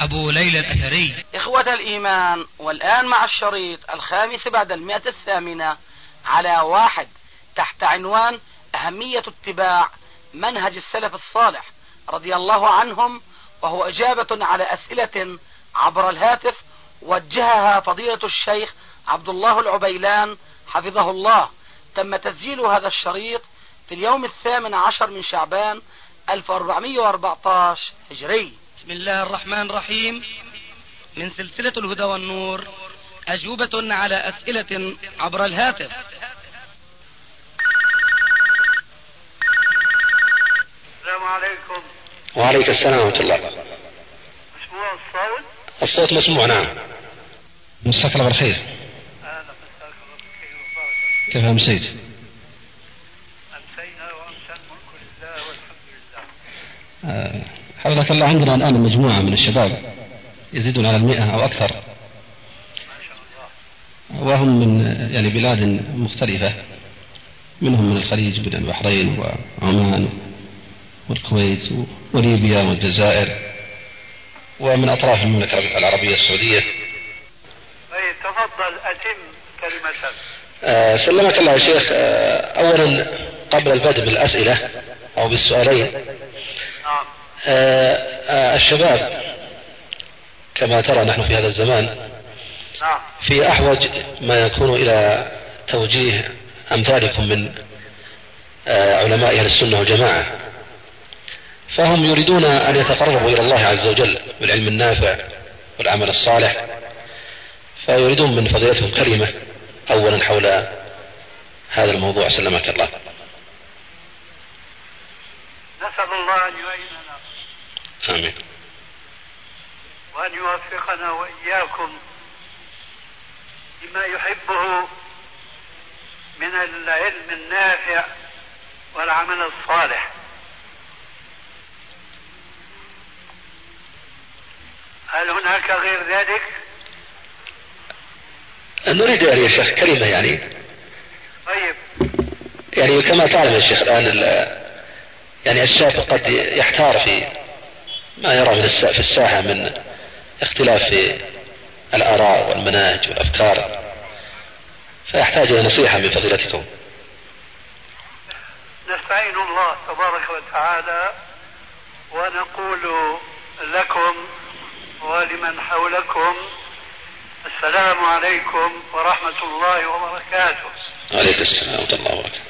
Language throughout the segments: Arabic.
أبو ليلى الأثري. إخوة الإيمان والآن مع الشريط الخامس بعد المئة الثامنة على واحد تحت عنوان أهمية اتباع منهج السلف الصالح رضي الله عنهم وهو إجابة على أسئلة عبر الهاتف وجهها فضيلة الشيخ عبد الله العبيلان حفظه الله. تم تسجيل هذا الشريط في اليوم الثامن عشر من شعبان 1414 هجري. بسم الله الرحمن الرحيم. من سلسلة الهدى والنور أجوبة على أسئلة عبر الهاتف. السلام عليكم. وعليك السلام ورحمة الله. مسموع الصوت؟ الصوت مسموع نعم. مساك الله بالخير. أهلا مساك الله بالخير وبركة كيف أمسيت؟ أمسينا وأمسى الملك لله والحمد لله. آه، حفظك الله عندنا الآن مجموعة من الشباب يزيدون على المئة أو أكثر. وهم من يعني بلاد مختلفة. منهم من الخليج من البحرين وعمان والكويت وليبيا والجزائر ومن أطراف المملكة العربية السعودية. طيب تفضل أتم كلمتك آه، سلمك الله يا شيخ. آه، أولا قبل البدء بالأسئلة أو بالسؤالين. نعم. الشباب كما ترى نحن في هذا الزمان نعم. في أحوج ما يكون إلى توجيه أمثالكم من آه، علماء أهل السنة والجماعة. فهم يريدون أن يتقربوا إلى الله عز وجل بالعلم النافع والعمل الصالح فيريدون من فضيلتهم كلمة أولا حول هذا الموضوع. سلمك الله. نسأل الله أن يعيننا آمين. وأن يوفقنا وإياكم لما يحبه من العلم النافع والعمل الصالح. هل هناك غير ذلك؟ نريد يعني يا شيخ كلمة يعني. طيب. يعني كما تعلم يا شيخ الآن ال- يعني الشاب قد يحتار في ما الس- في الساحة من اختلاف في الآراء والمناهج والأفكار. فيحتاج إلى نصيحة من فضيلتكم. نستعين الله تبارك وتعالى ونقول لكم ولمن حولكم السلام عليكم ورحمة الله وبركاته. عليك السلام ورحمة الله وبركاته.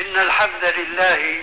إن الحمد لله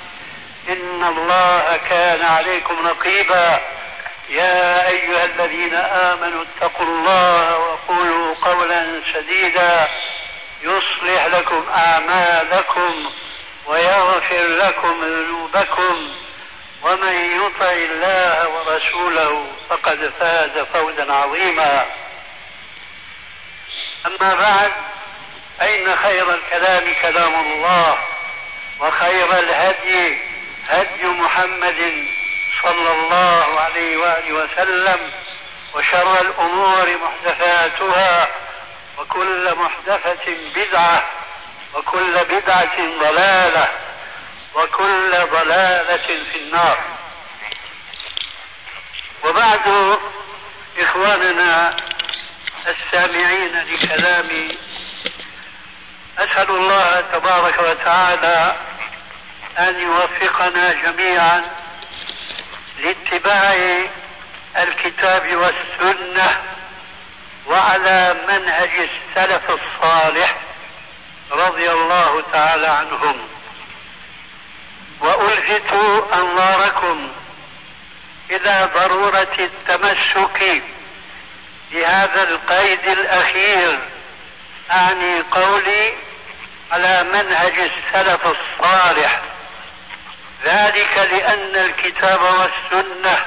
إن الله كان عليكم رقيبا. يا أيها الذين آمنوا اتقوا الله وقولوا قولا سديدا. يصلح لكم أعمالكم ويغفر لكم ذنوبكم. ومن يطع الله ورسوله فقد فاز فوزا عظيما. أما بعد فإن خير الكلام كلام الله وخير الهدي هدي محمد صلى الله عليه وآله وسلم وشر الأمور محدثاتها وكل محدثة بدعة وكل بدعة ضلالة وكل ضلالة في النار. وبعد إخواننا السامعين لكلامي أسأل الله تبارك وتعالى أن يوفقنا جميعا لاتباع الكتاب والسنة وعلى منهج السلف الصالح رضي الله تعالى عنهم. وألفت أنظاركم إلى ضرورة التمسك بهذا القيد الأخير. أعني قولي على منهج السلف الصالح. ذلك لأن الكتاب والسنة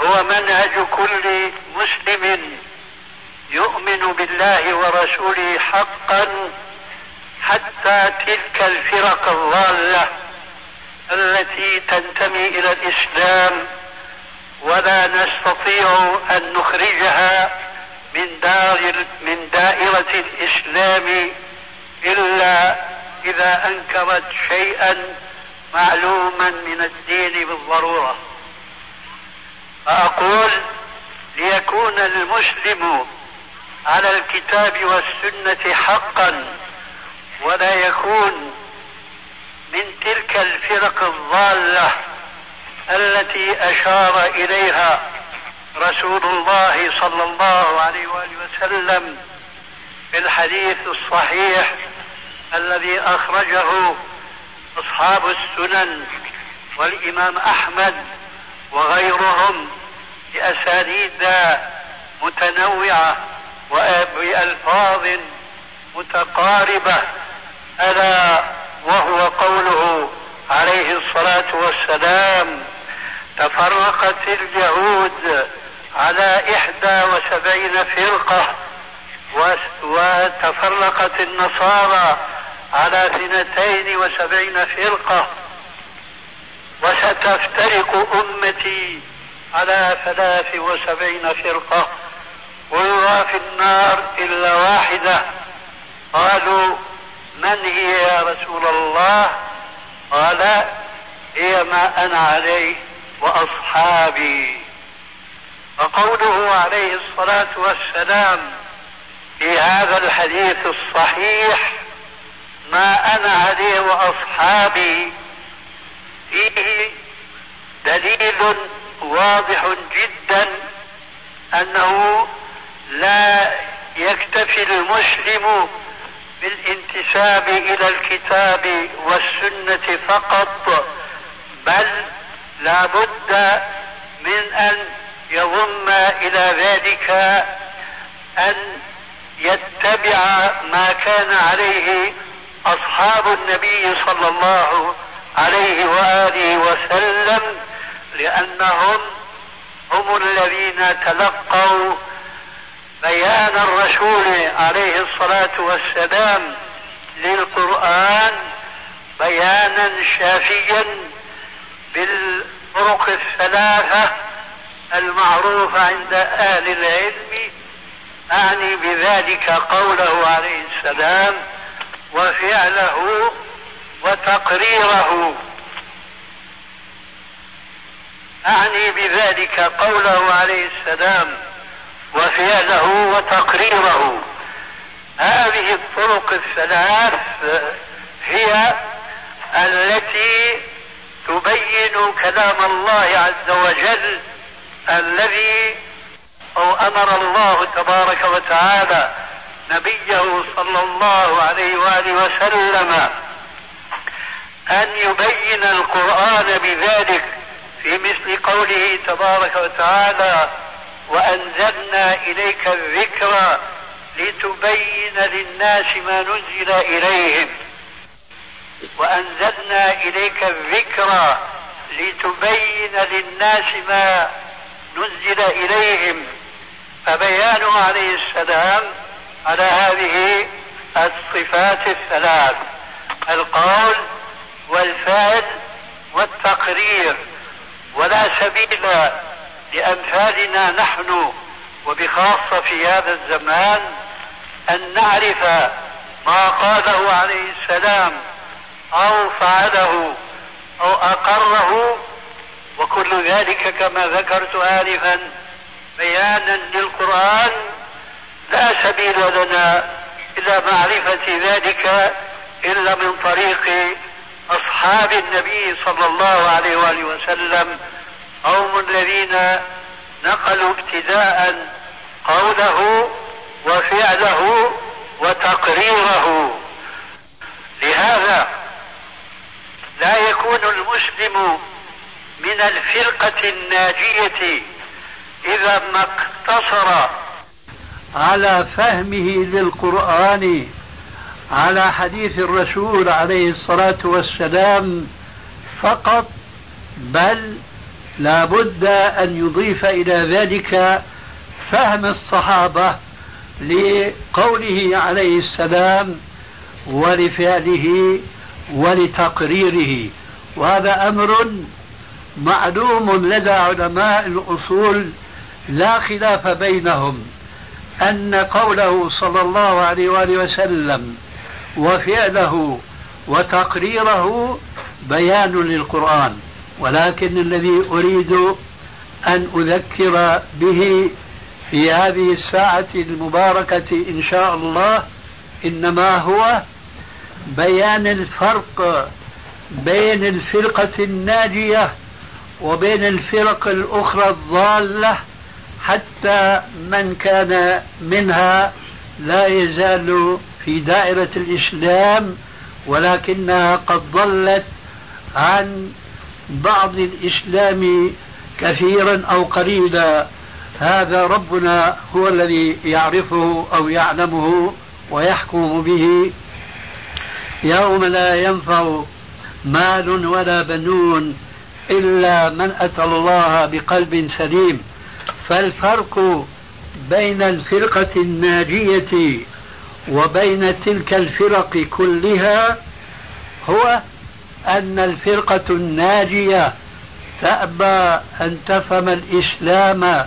هو منهج كل مسلم يؤمن بالله ورسوله حقا حتى تلك الفرق الضالة التي تنتمي إلى الإسلام ولا نستطيع أن نخرجها من دار من دائرة الإسلام إلا إذا أنكرت شيئا معلوما من الدين بالضرورة. فأقول ليكون المسلم على الكتاب والسنة حقا ولا يكون من تلك الفرق الضالة التي أشار إليها رسول الله صلى الله عليه وآله وسلم في الحديث الصحيح الذي أخرجه أصحاب السنن والإمام أحمد وغيرهم بأسانيد متنوعة وبألفاظ متقاربة ألا وهو قوله عليه الصلاة والسلام تفرقت اليهود على إحدى وسبعين فرقة وتفرقت النصارى على اثنتين وسبعين فرقة. وستفترق أمتي على ثلاث وسبعين فرقة. كلها في النار إلا واحدة. قالوا من هي يا رسول الله؟ قال هي ما أنا عليه وأصحابي. وقوله عليه الصلاة والسلام في هذا الحديث الصحيح ما أنا عليه وأصحابي فيه دليل واضح جدا أنه لا يكتفي المسلم بالانتساب إلى الكتاب والسنة فقط بل لا بد من أن يضم إلى ذلك أن يتبع ما كان عليه أصحاب النبي صلى الله عليه وآله وسلم لأنهم هم الذين تلقوا بيان الرسول عليه الصلاة والسلام للقرآن بيانا شافيا بالطرق الثلاثة المعروفة عند أهل العلم. أعني بذلك قوله عليه السلام وفعله وتقريره. أعني بذلك قوله عليه السلام وفعله وتقريره. هذه الطرق الثلاث هي التي تبين كلام الله عز وجل الذي أو أمر الله تبارك وتعالى نبيه صلى الله عليه وآله وسلم أن يبين القرآن بذلك في مثل قوله تبارك وتعالى وأنزلنا إليك الذكر لتبين للناس ما نزل إليهم. وأنزلنا إليك الذكر لتبين للناس ما نزل إليهم. فبيانه عليه السلام على هذه الصفات الثلاث القول والفعل والتقرير. ولا سبيل لأمثالنا نحن وبخاصة في هذا الزمان أن نعرف ما قاله عليه السلام أو فعله أو أقره. وكل ذلك كما ذكرت آنفا بيانا للقرآن لا سبيل لنا إلى معرفة ذلك إلا من طريق أصحاب النبي صلى الله عليه وآله وسلم قوم الذين نقلوا ابتداء قوله وفعله وتقريره. لهذا لا يكون المسلم من الفرقة الناجية إذا ما اقتصر على فهمه للقرآن على حديث الرسول عليه الصلاة والسلام فقط بل لا بد أن يضيف إلى ذلك فهم الصحابة لقوله عليه السلام ولفعله ولتقريره. وهذا أمر معلوم لدى علماء الأصول لا خلاف بينهم. أن قوله صلى الله عليه وآله وسلم وفعله وتقريره بيان للقرآن ولكن الذي أريد أن أذكر به في هذه الساعة المباركة إن شاء الله إنما هو بيان الفرق بين الفرقة الناجية وبين الفرق الأخرى الضالة حتى من كان منها لا يزال في دائرة الإسلام ولكنها قد ضلت عن بعض الإسلام كثيرا أو قليلا. هذا ربنا هو الذي يعرفه أو يعلمه ويحكم به. يوم لا ينفع مال ولا بنون إلا من أتى الله بقلب سليم. فالفرق بين الفرقة الناجية وبين تلك الفرق كلها هو أن الفرقة الناجية تأبى أن تفهم الإسلام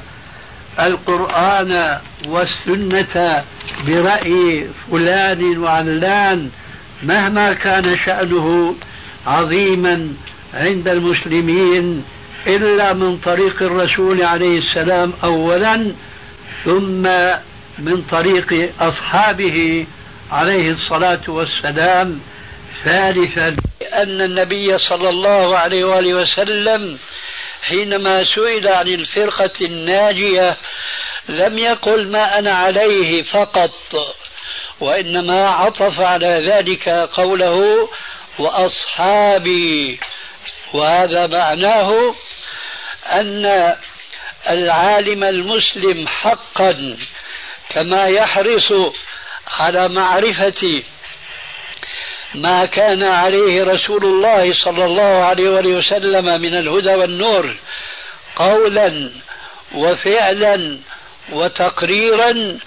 القرآن والسنة برأي فلان وعلان مهما كان شأنه عظيما عند المسلمين إلا من طريق الرسول عليه السلام أولا ثم من طريق أصحابه عليه الصلاة والسلام ثالثا أن النبي صلى الله عليه وآله وسلم حينما سئل عن الفرقة الناجية لم يقل ما أنا عليه فقط وإنما عطف على ذلك قوله وأصحابي وهذا معناه أن العالم المسلم حقا كما يحرص على معرفة ما كان عليه رسول الله صلى الله عليه وسلم من الهدى والنور قولا وفعلا وتقريرا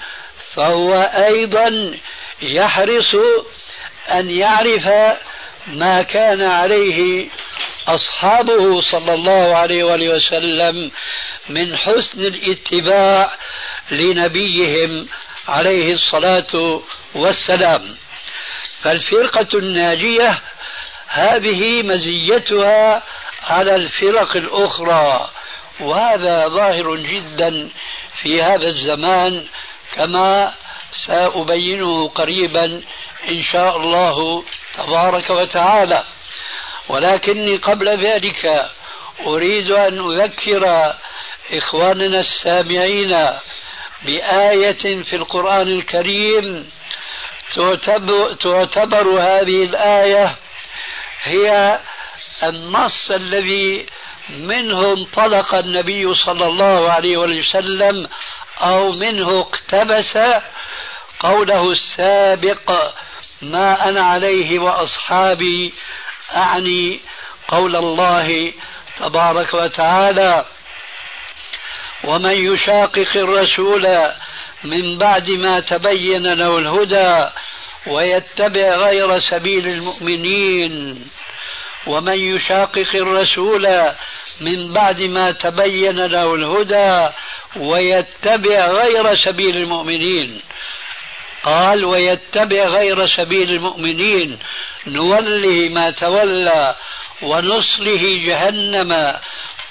فهو أيضا يحرص أن يعرف ما كان عليه أصحابه صلى الله عليه وسلم من حسن الاتباع لنبيهم عليه الصلاة والسلام. فالفرقة الناجية هذه مزيتها على الفرق الأخرى وهذا ظاهر جدا في هذا الزمان كما سأبينه قريبا إن شاء الله تبارك وتعالى. ولكني قبل ذلك أريد أن أذكر إخواننا السامعين بآية في القرآن الكريم تعتبر هذه الآية هي النص الذي منه انطلق النبي صلى الله عليه وسلم أو منه اقتبس قوله السابق ما أنا عليه وأصحابي أعني قول الله تبارك وتعالى ومن يشاقق الرسول من بعد ما تبين له الهدى ويتبع غير سبيل المؤمنين ومن يشاقق الرسول من بعد ما تبين له الهدى ويتبع غير سبيل المؤمنين. قال ويتبع غير سبيل المؤمنين. نوله ما تولى ونصله جهنم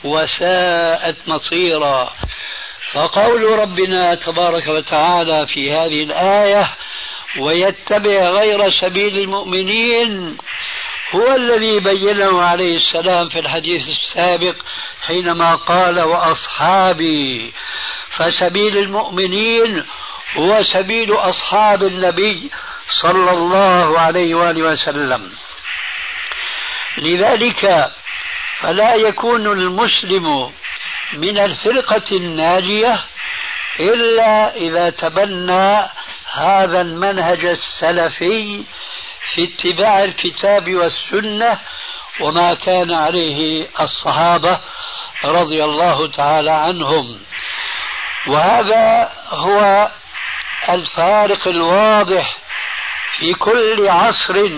وساءت مصيرا. فقول ربنا تبارك وتعالى في هذه الآية ويتبع غير سبيل المؤمنين هو الذي بينه عليه السلام في الحديث السابق حينما قال وأصحابي. فسبيل المؤمنين هو سبيل أصحاب النبي صلى الله عليه وآله وسلم. لذلك فلا يكون المسلم من الفرقة الناجية إلا إذا تبنى هذا المنهج السلفي في اتباع الكتاب والسنة وما كان عليه الصحابة رضي الله تعالى عنهم. وهذا هو الفارق الواضح في كل عصر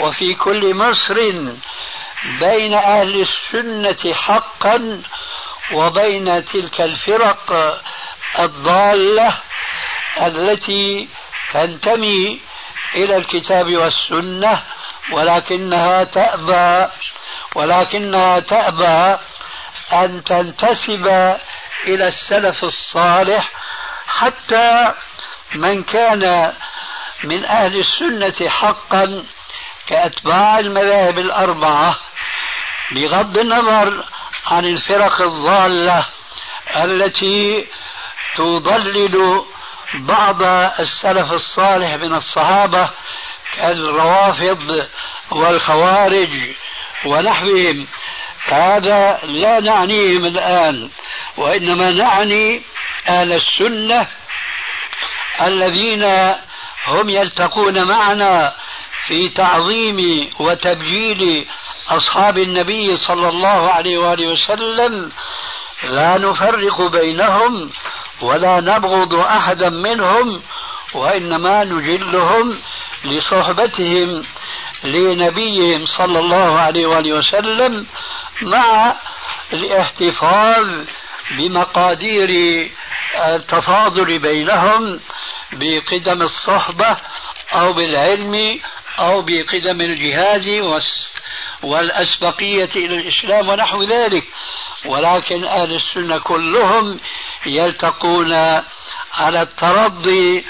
وفي كل مصر بين أهل السنة حقا وبين تلك الفرق الضالة التي تنتمي إلى الكتاب والسنة ولكنها تأبى ولكنها تأبى أن تنتسب إلى السلف الصالح حتى من كان من أهل السنة حقا كأتباع المذاهب الأربعة بغض النظر عن الفرق الضالة التي تضلل بعض السلف الصالح من الصحابة كالروافض والخوارج ونحوهم. هذا لا نعنيهم الآن وإنما نعني أهل السنة الذين هم يلتقون معنا في تعظيم وتبجيل أصحاب النبي صلى الله عليه وآله وسلم. لا نفرق بينهم ولا نبغض أحدا منهم وإنما نجلهم لصحبتهم لنبيهم صلى الله عليه وآله وسلم مع الاحتفاظ بمقادير التفاضل بينهم. بقدم الصحبة أو بالعلم أو بقدم الجهاد والأسبقية إلى الإسلام ونحو ذلك. ولكن أهل السنة كلهم يلتقون على الترضي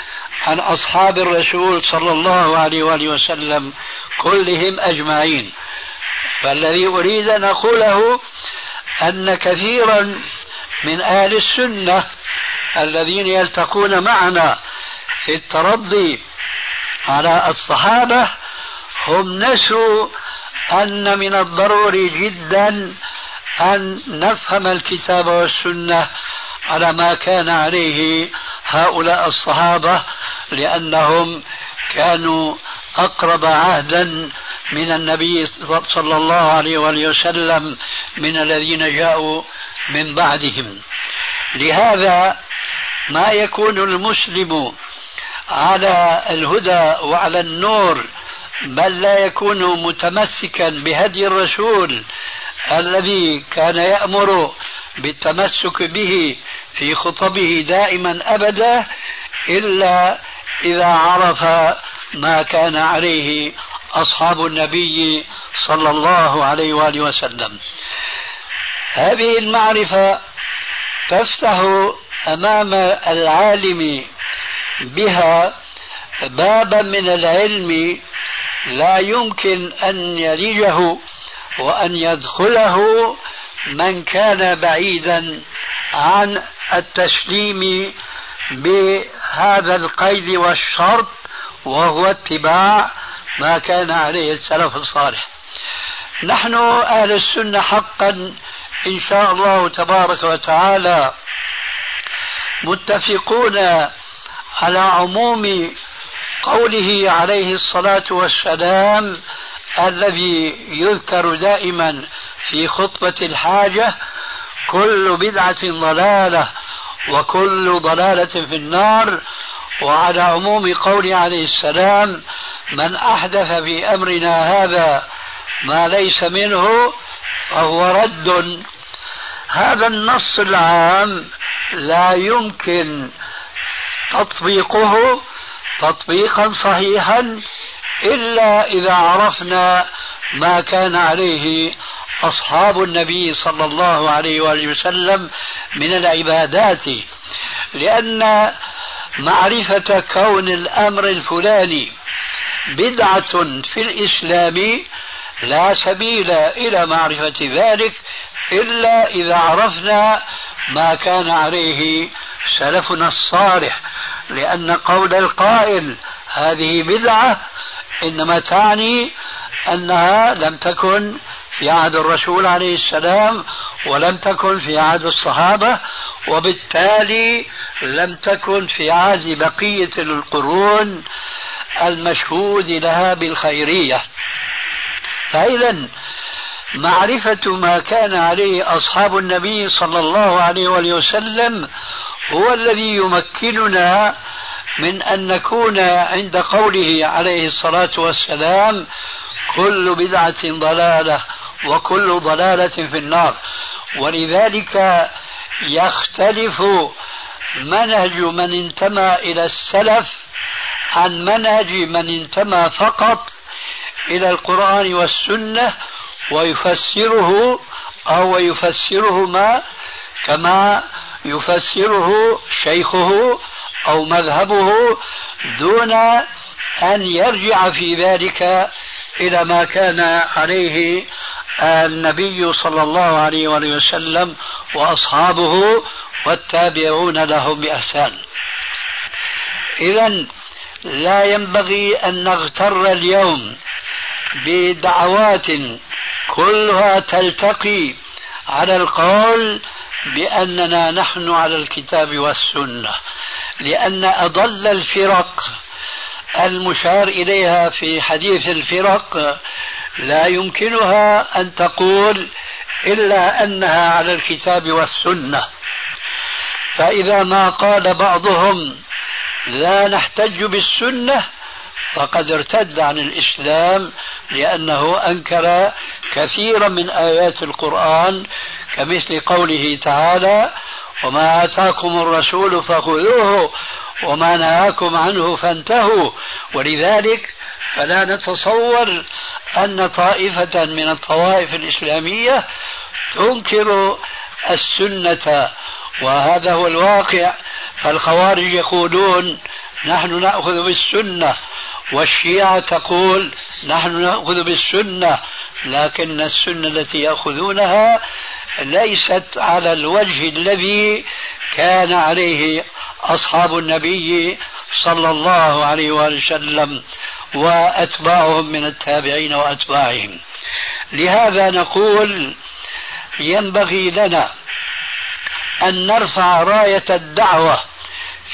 عن أصحاب الرسول صلى الله عليه وآله وسلم كلهم أجمعين. فالذي أريد أن أقوله أن كثيرا من أهل السنة الذين يلتقون معنا في الترضي على الصحابة هم نسوا أن من الضروري جدا أن نفهم الكتاب والسنة على ما كان عليه هؤلاء الصحابة لأنهم كانوا أقرب عهدا من النبي صلى الله عليه وآله وسلم من الذين جاءوا من بعدهم. لهذا ما يكون المسلم على الهدى وعلى النور بل لا يكون متمسكا بهدي الرسول الذي كان يأمر بالتمسك به في خطبه دائما أبدا إلا إذا عرف ما كان عليه أصحاب النبي صلى الله عليه وآله وسلم. هذه المعرفة تفتح أمام العالم بها بابا من العلم لا يمكن أن يلجه وأن يدخله من كان بعيدا عن التسليم بهذا القيد والشرط وهو اتباع ما كان عليه السلف الصالح. نحن أهل السنة حقا إن شاء الله تبارك وتعالى متفقون على عموم قوله عليه الصلاة والسلام الذي يذكر دائما في خطبة الحاجة كل بدعة ضلالة وكل ضلالة في النار. وعلى عموم قول عليه السلام من أحدث في أمرنا هذا ما ليس منه فهو رد. هذا النص العام لا يمكن تطبيقه تطبيقا صحيحا إلا إذا عرفنا ما كان عليه أصحاب النبي صلى الله عليه وآله وسلم من العبادات. لأن معرفة كون الأمر الفلاني بدعة في الإسلام لا سبيل إلى معرفة ذلك إلا إذا عرفنا ما كان عليه سلفنا الصالح لأن قول القائل هذه بدعة إنما تعني أنها لم تكن في عهد الرسول عليه السلام ولم تكن في عهد الصحابة وبالتالي لم تكن في عهد بقية القرون المشهود لها بالخيرية. فإذا معرفة ما كان عليه أصحاب النبي صلى الله عليه وسلم هو الذي يمكننا من أن نكون عند قوله عليه الصلاة والسلام كل بدعة ضلالة وكل ضلالة في النار. ولذلك يختلف منهج من انتمى إلى السلف عن منهج من انتمى فقط إلى القرآن والسنة ويفسره أو يفسرهما كما يفسره شيخه أو مذهبه دون أن يرجع في ذلك إلى ما كان عليه النبي صلى الله عليه وسلم وأصحابه والتابعون لهم بإحسان. اذا لا ينبغي أن نغتر اليوم بدعوات كلها تلتقي على القول باننا نحن على الكتاب والسنة لأن أضل الفرق المشار إليها في حديث الفرق لا يمكنها أن تقول إلا أنها على الكتاب والسنة. فإذا ما قال بعضهم لا نحتج بالسنة فقد ارتد عن الإسلام لأنه أنكر كثيرا من آيات القرآن كمثل قوله تعالى وما آتاكم الرسول فخذوه وما نهاكم عنه فانتهوا. ولذلك فلا نتصور أن طائفة من الطوائف الإسلامية تنكر السنة وهذا هو الواقع. فالخوارج يقولون نحن نأخذ بالسنة والشيعة تقول نحن نأخذ بالسنة لكن السنة التي يأخذونها ليست على الوجه الذي كان عليه أصحاب النبي صلى الله عليه وسلم وأتباعهم من التابعين وأتباعهم. لهذا نقول ينبغي لنا أن نرفع راية الدعوة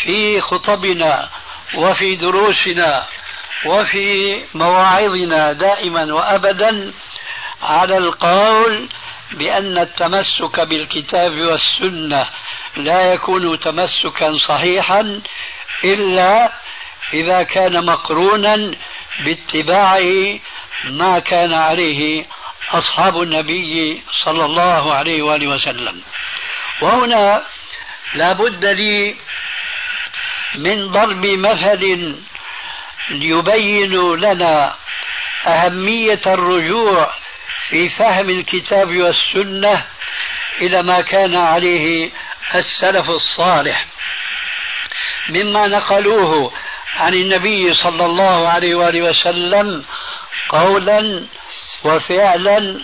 في خطبنا وفي دروسنا وفي مواعظنا دائما وأبدا على القول بأن التمسك بالكتاب والسنة لا يكون تمسكا صحيحا إلا إذا كان مقرونا باتباع ما كان عليه أصحاب النبي صلى الله عليه وآله وسلم. وهنا لا بد لي من ضرب مثل يبين لنا أهمية الرجوع في فهم الكتاب والسنة إلى ما كان عليه السلف الصالح. مما نقلوه عن النبي صلى الله عليه وآله وسلم قولا وفعلا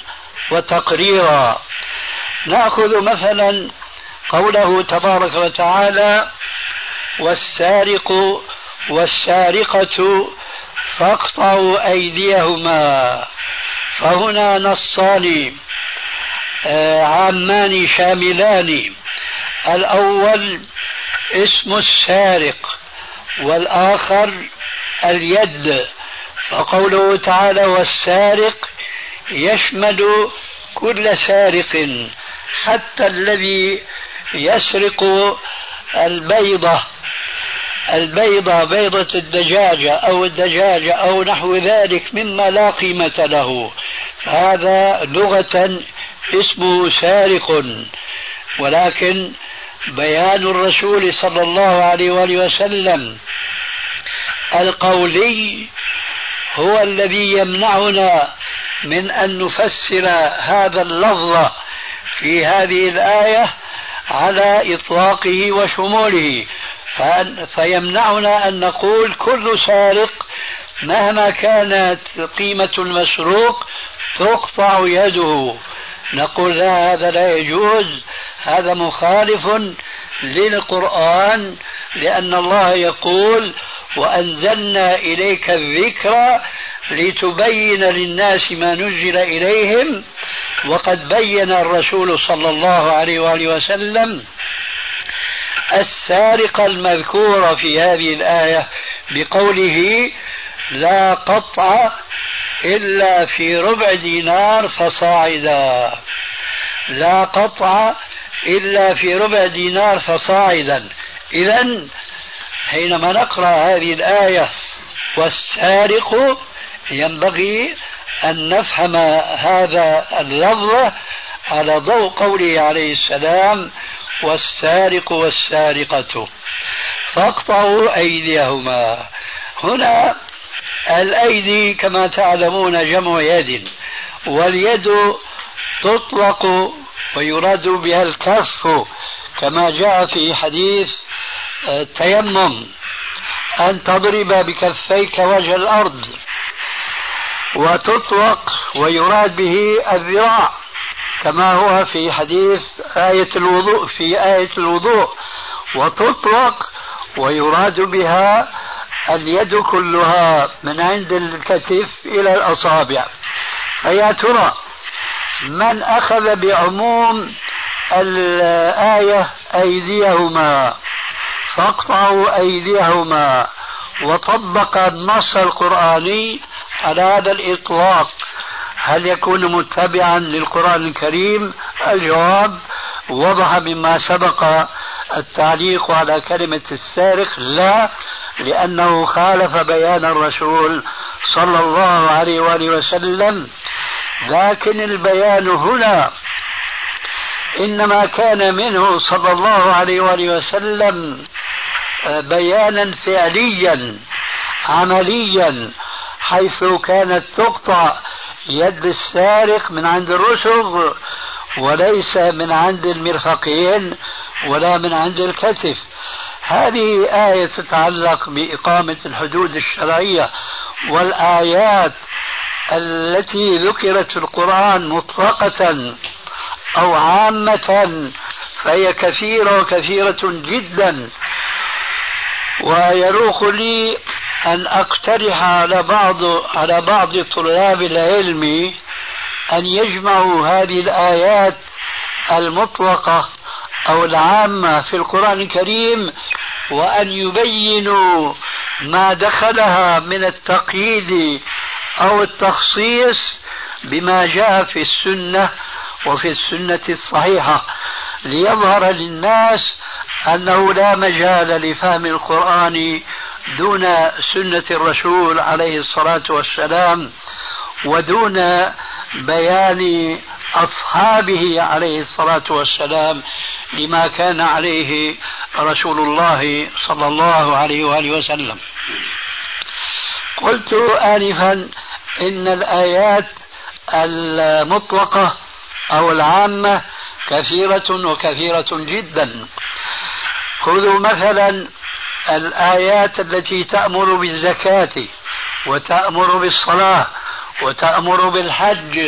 وتقريرا. نأخذ مثلا قوله تبارك وتعالى والسارق والسارقة فاقطعوا أيديهما. فهنا نصان آه، عامان شاملان. الأول اسم السارق والآخر اليد. فقوله تعالى والسارق يشمل كل سارق حتى الذي يسرق البيضة. البيضة بيضة الدجاجة أو الدجاجة أو نحو ذلك مما لا قيمة له. هذا لغة اسمه سارق. ولكن بيان الرسول صلى الله عليه وآله وسلم القولي هو الذي يمنعنا من أن نفسر هذا اللفظ في هذه الآية على إطلاقه وشموله. فيمنعنا أن نقول كل سارق مهما كانت قيمة المسروق تقطع يده؟ نقول لا هذا لا يجوز هذا مخالف للقرآن لأن الله يقول وأنزلنا إليك الذكر لتبين للناس ما نزل إليهم وقد بين الرسول صلى الله عليه وآله وسلم السارق المذكور في هذه الآية بقوله لا قطع إلا في ربع دينار فصاعدا. لا قطع إلا في ربع دينار فصاعدا. إذا حينما نقرأ هذه الآية والسارق ينبغي أن نفهم هذا اللفظ على ضوء قوله عليه السلام والسارق والسارقة. فاقطعوا أيديهما. هنا الأيدي كما تعلمون جمع يد واليد تطلق ويراد بها الكف كما جاء في حديث التيمم. أن تضرب بكفيك وجه الأرض وتطلق ويراد به الذراع. كما هو في حديث آية الوضوء في آية الوضوء. وتطلق ويراد بها اليد كلها من عند الكتف إلى الأصابع. فيا ترى من أخذ بعموم الآية أيديهما فاقطعوا أيديهما وطبق النص القرآني على هذا الإطلاق. هل يكون متبعا للقرآن الكريم؟ الجواب وضح مما سبق التعليق على كلمة السارق لا لأنه خالف بيان الرسول صلى الله عليه وآله وسلم. لكن البيان هنا إنما كان منه صلى الله عليه وآله وسلم بيانا فعليا عمليا حيث كانت تقطع يد السارق من عند الرسغ وليس من عند المرفقين ولا من عند الكتف. هذه آية تتعلق بإقامة الحدود الشرعية والآيات التي ذكرت في القرآن مطلقة أو عامة فهي كثيرة وكثيرة جدا. ويروق لي أن أقترح على بعض على بعض طلاب العلم أن يجمعوا هذه الآيات المطلقة أو العامة في القرآن الكريم وأن يبينوا ما دخلها من التقييد أو التخصيص بما جاء في السنة وفي السنة الصحيحة. ليظهر للناس أنه لا مجال لفهم القرآن دون سنة الرسول عليه الصلاة والسلام ودون بيان أصحابه عليه الصلاة والسلام لما كان عليه رسول الله صلى الله عليه وآله وسلم. قلت آنفا إن الآيات المطلقة أو العامة كثيرة وكثيرة جدا. خذوا مثلا الآيات التي تأمر بالزكاة وتأمر بالصلاة وتأمر بالحج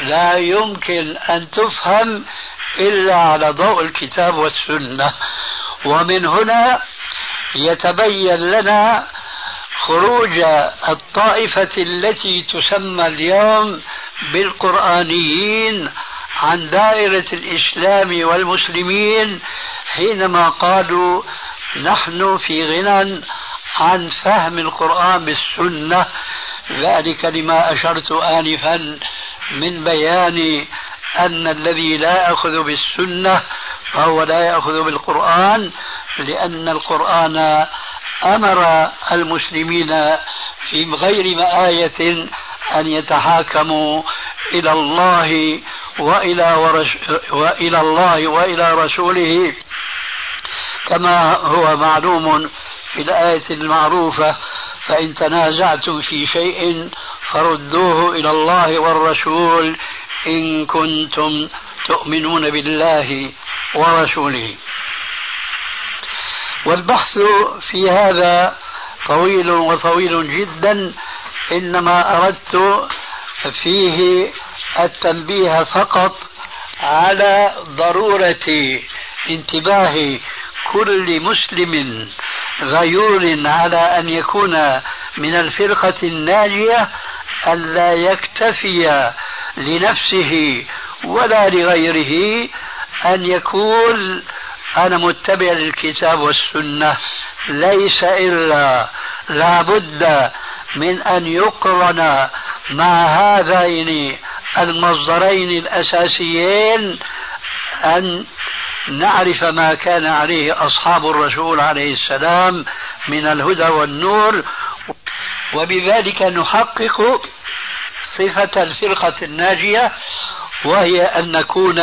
لا يمكن أن تفهم إلا على ضوء الكتاب والسنة. ومن هنا يتبين لنا خروج الطائفة التي تسمى اليوم بالقرآنيين عن دائرة الإسلام والمسلمين حينما قالوا نحن في غنى عن فهم القرآن بالسنة. ذلك لما أشرت آنفا من بيان أن الذي لا يأخذ بالسنة فهو لا يأخذ بالقرآن لأن القرآن أمر المسلمين في غير آية أن يتحاكموا إلى الله وإلى, ورش وإلى الله وإلى رسوله. كما هو معلوم في الآية المعروفة فإن تنازعتم في شيء فردوه إلى الله والرسول إن كنتم تؤمنون بالله ورسوله. والبحث في هذا طويل وطويل جدا إنما أردت فيه التنبيه فقط على ضرورة انتباه كل مسلم غيور على أن يكون من الفرقة الناجية الا يكتفي لنفسه ولا لغيره أن يكون أنا متبع للكتاب والسنة ليس إلا لابد من أن يقرن مع هذين المصدرين الأساسيين أن نعرف ما كان عليه أصحاب الرسول عليه السلام من الهدى والنور وبذلك نحقق صفة الفرقة الناجية وهي أن نكون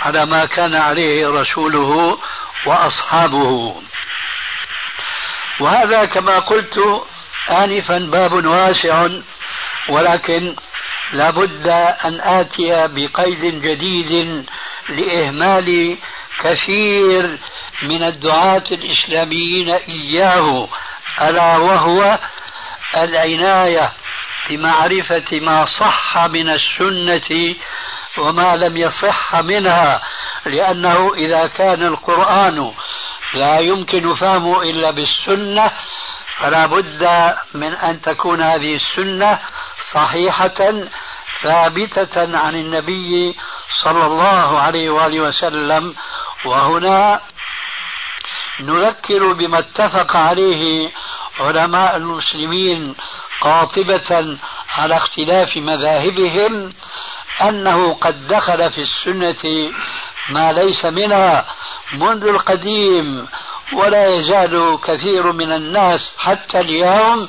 على ما كان عليه رسوله وأصحابه. وهذا كما قلت آنفا باب واسع ولكن لابد أن آتي بقيد جديد لإهمال كثير من الدعاة الإسلاميين إياه ألا وهو العناية بمعرفة ما صح من السنة وما لم يصح منها لأنه إذا كان القرآن لا يمكن فهمه إلا بالسنة فلا بد من أن تكون هذه السنة صحيحة ثابتة عن النبي صلى الله عليه وآله وسلم وهنا نذكر بما اتفق عليه علماء المسلمين قاطبة على اختلاف مذاهبهم أنه قد دخل في السنة ما ليس منها منذ القديم ولا يزال كثير من الناس حتى اليوم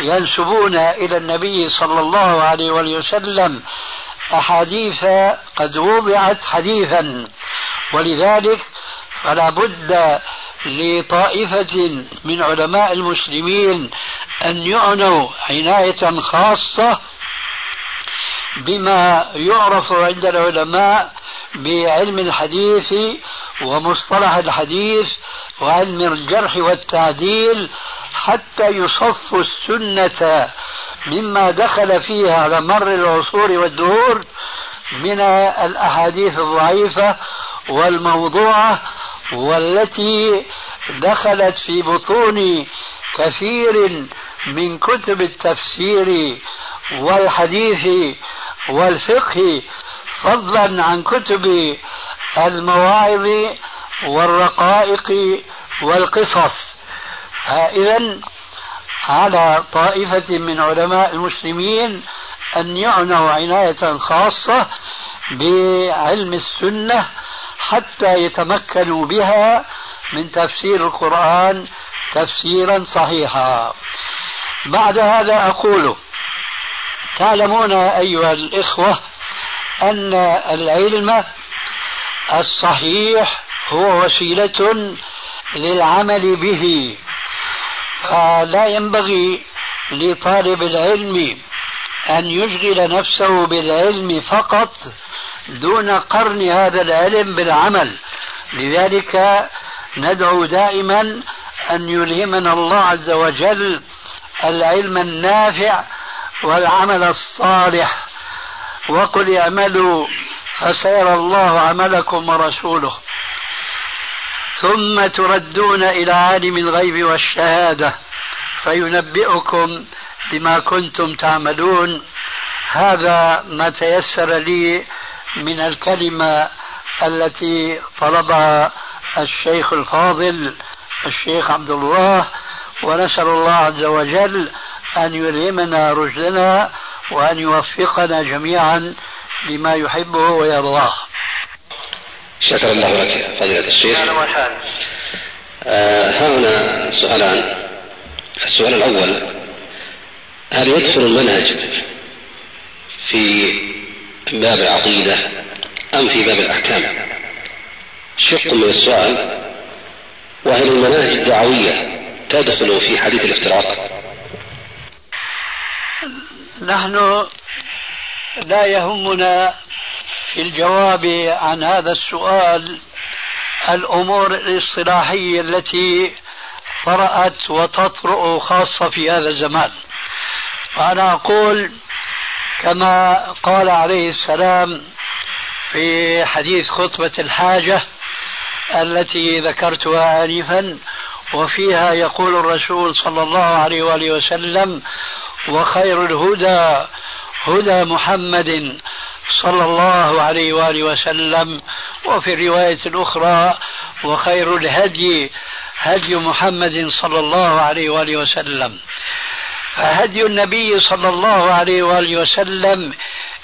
ينسبون إلى النبي صلى الله عليه وسلم. أحاديث قد وضعت حديثا ولذلك فلا بد لطائفة من علماء المسلمين أن يعنوا عناية خاصة بما يعرف عند العلماء بعلم الحديث ومصطلح الحديث وعلم الجرح والتعديل حتى يصف السنة مما دخل فيها على مر العصور والدهور من الأحاديث الضعيفة والموضوعة والتي دخلت في بطون كثير من كتب التفسير والحديث والفقه فضلا عن كتب المواعظ والرقائق والقصص. إذا على طائفة من علماء المسلمين أن يعنوا عناية خاصة بعلم السنة حتى يتمكنوا بها من تفسير القرآن تفسيرا صحيحا. بعد هذا أقول تعلمون أيها الإخوة أن العلم الصحيح هو وسيلة للعمل به. فلا ينبغي لطالب العلم أن يشغل نفسه بالعلم فقط دون قرن هذا العلم بالعمل. لذلك ندعو دائما أن يلهمنا الله عز وجل العلم النافع والعمل الصالح. وقل اعملوا فسيرى الله عملكم ورسوله. ثم تردون إلى عالم الغيب والشهادة فينبئكم بما كنتم تعملون. هذا ما تيسر لي من الكلمة التي طلبها الشيخ الفاضل الشيخ عبد الله ونسأل الله عز وجل أن يلهمنا رشدنا وأن يوفقنا جميعا لما يحبه ويرضاه. شكر الله لك فضيلة الشيخ. آه هنا سؤالان. السؤال الأول هل يدخل المنهج في باب العقيدة أم في باب الأحكام؟ شق من السؤال وهل المناهج الدعوية تدخل في حديث الافتراق. نحن لا يهمنا في الجواب عن هذا السؤال الأمور الاصطلاحية التي طرأت وتطرأ خاصة في هذا الزمان. وأنا أقول كما قال عليه السلام في حديث خطبة الحاجة التي ذكرتها انفا وفيها يقول الرسول صلى الله عليه وآله وسلم وخير الهدى هدى محمد صلى الله عليه وآله وسلم وفي الرواية الأخرى وخير الهدي هدي محمد صلى الله عليه وآله وسلم فهدي النبي صلى الله عليه وآله وسلم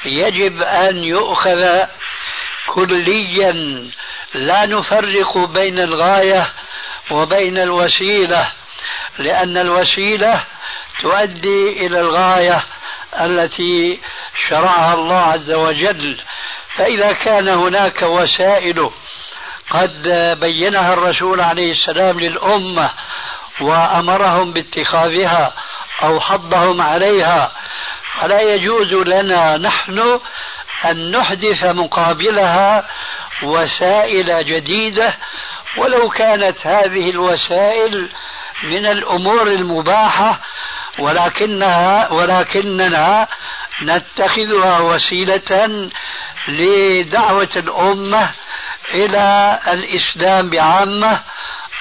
يجب أن يؤخذ كليا لا نفرق بين الغاية وبين الوسيلة لأن الوسيلة تؤدي إلى الغاية التي شرعها الله عز وجل. فإذا كان هناك وسائل قد بينها الرسول عليه السلام للأمة وأمرهم باتخاذها أو حضهم عليها. فلا يجوز لنا نحن أن نحدث مقابلها وسائل جديدة ولو كانت هذه الوسائل من الأمور المباحة ولكنها ولكننا نتخذها وسيلة لدعوة الأمة إلى الإسلام بعامة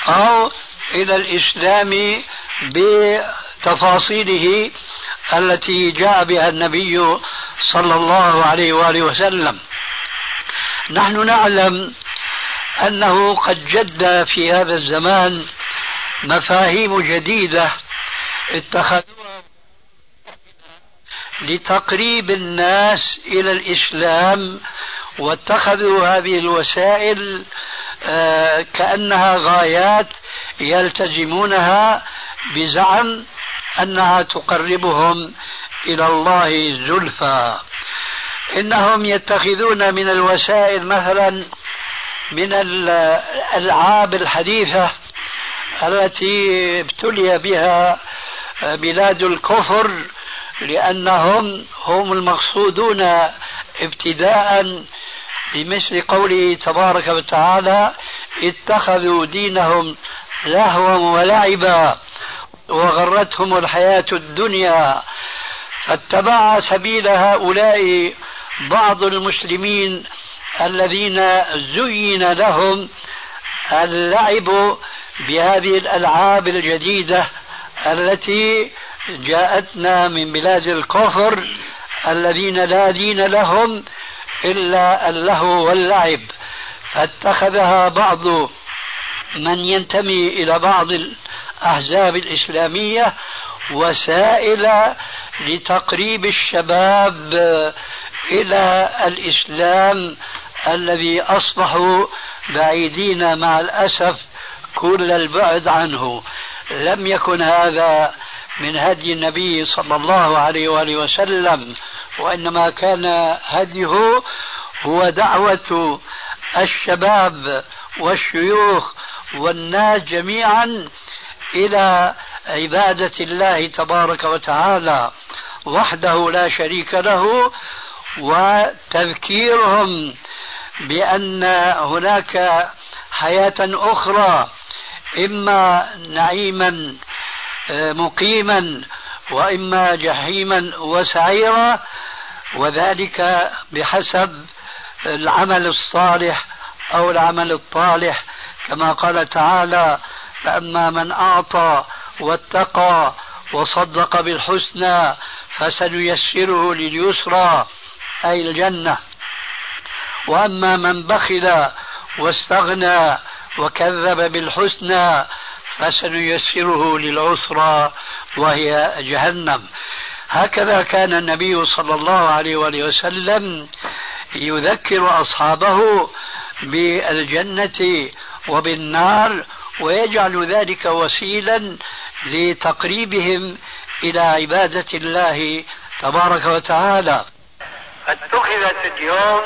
أو إلى الإسلام بتفاصيله التي جاء بها النبي صلى الله عليه وآله وسلم. نحن نعلم أنه قد جد في هذا الزمان مفاهيم جديدة اتخذوها لتقريب الناس إلى الإسلام واتخذوا هذه الوسائل آه، كأنها غايات يلتزمونها بزعم أنها تقربهم إلى الله زلفى. إنهم يتخذون من الوسائل مثلا من الألعاب الحديثة التي ابتلي بها بلاد الكفر لأنهم هم المقصودون ابتداء بمثل قوله تبارك وتعالى اتخذوا دينهم لهوا ولعبا. وغرتهم الحياة الدنيا. فاتبع سبيل هؤلاء بعض المسلمين الذين زين لهم اللعب بهذه الألعاب الجديدة التي جاءتنا من بلاد الكفر الذين لا دين لهم إلا اللهو واللعب. فاتخذها بعض من ينتمي إلى بعض الأحزاب الإسلامية وسائل لتقريب الشباب إلى الإسلام الذي أصبحوا بعيدين مع الأسف كل البعد عنه. لم يكن هذا من هدي النبي صلى الله عليه وآله وسلم وإنما كان هديه هو دعوة الشباب والشيوخ والناس جميعا إلى عبادة الله تبارك وتعالى وحده لا شريك له وتذكيرهم بأن هناك حياة أخرى إما نعيما آه، مقيما وإما جحيما وسعيرا وذلك بحسب العمل الصالح أو العمل الطالح. كما قال تعالى فأما من أعطى واتقى وصدق بالحسنى فسنيسره لليسرى أي الجنة. وأما من بخل واستغنى وكذب بالحسنى فسنيسره للعسرى وهي جهنم. هكذا كان النبي صلى الله عليه وآله وسلم يذكر أصحابه بالجنة وبالنار ويجعل ذلك وسيلا لتقريبهم إلى عبادة الله تبارك وتعالى. اتخذت اليوم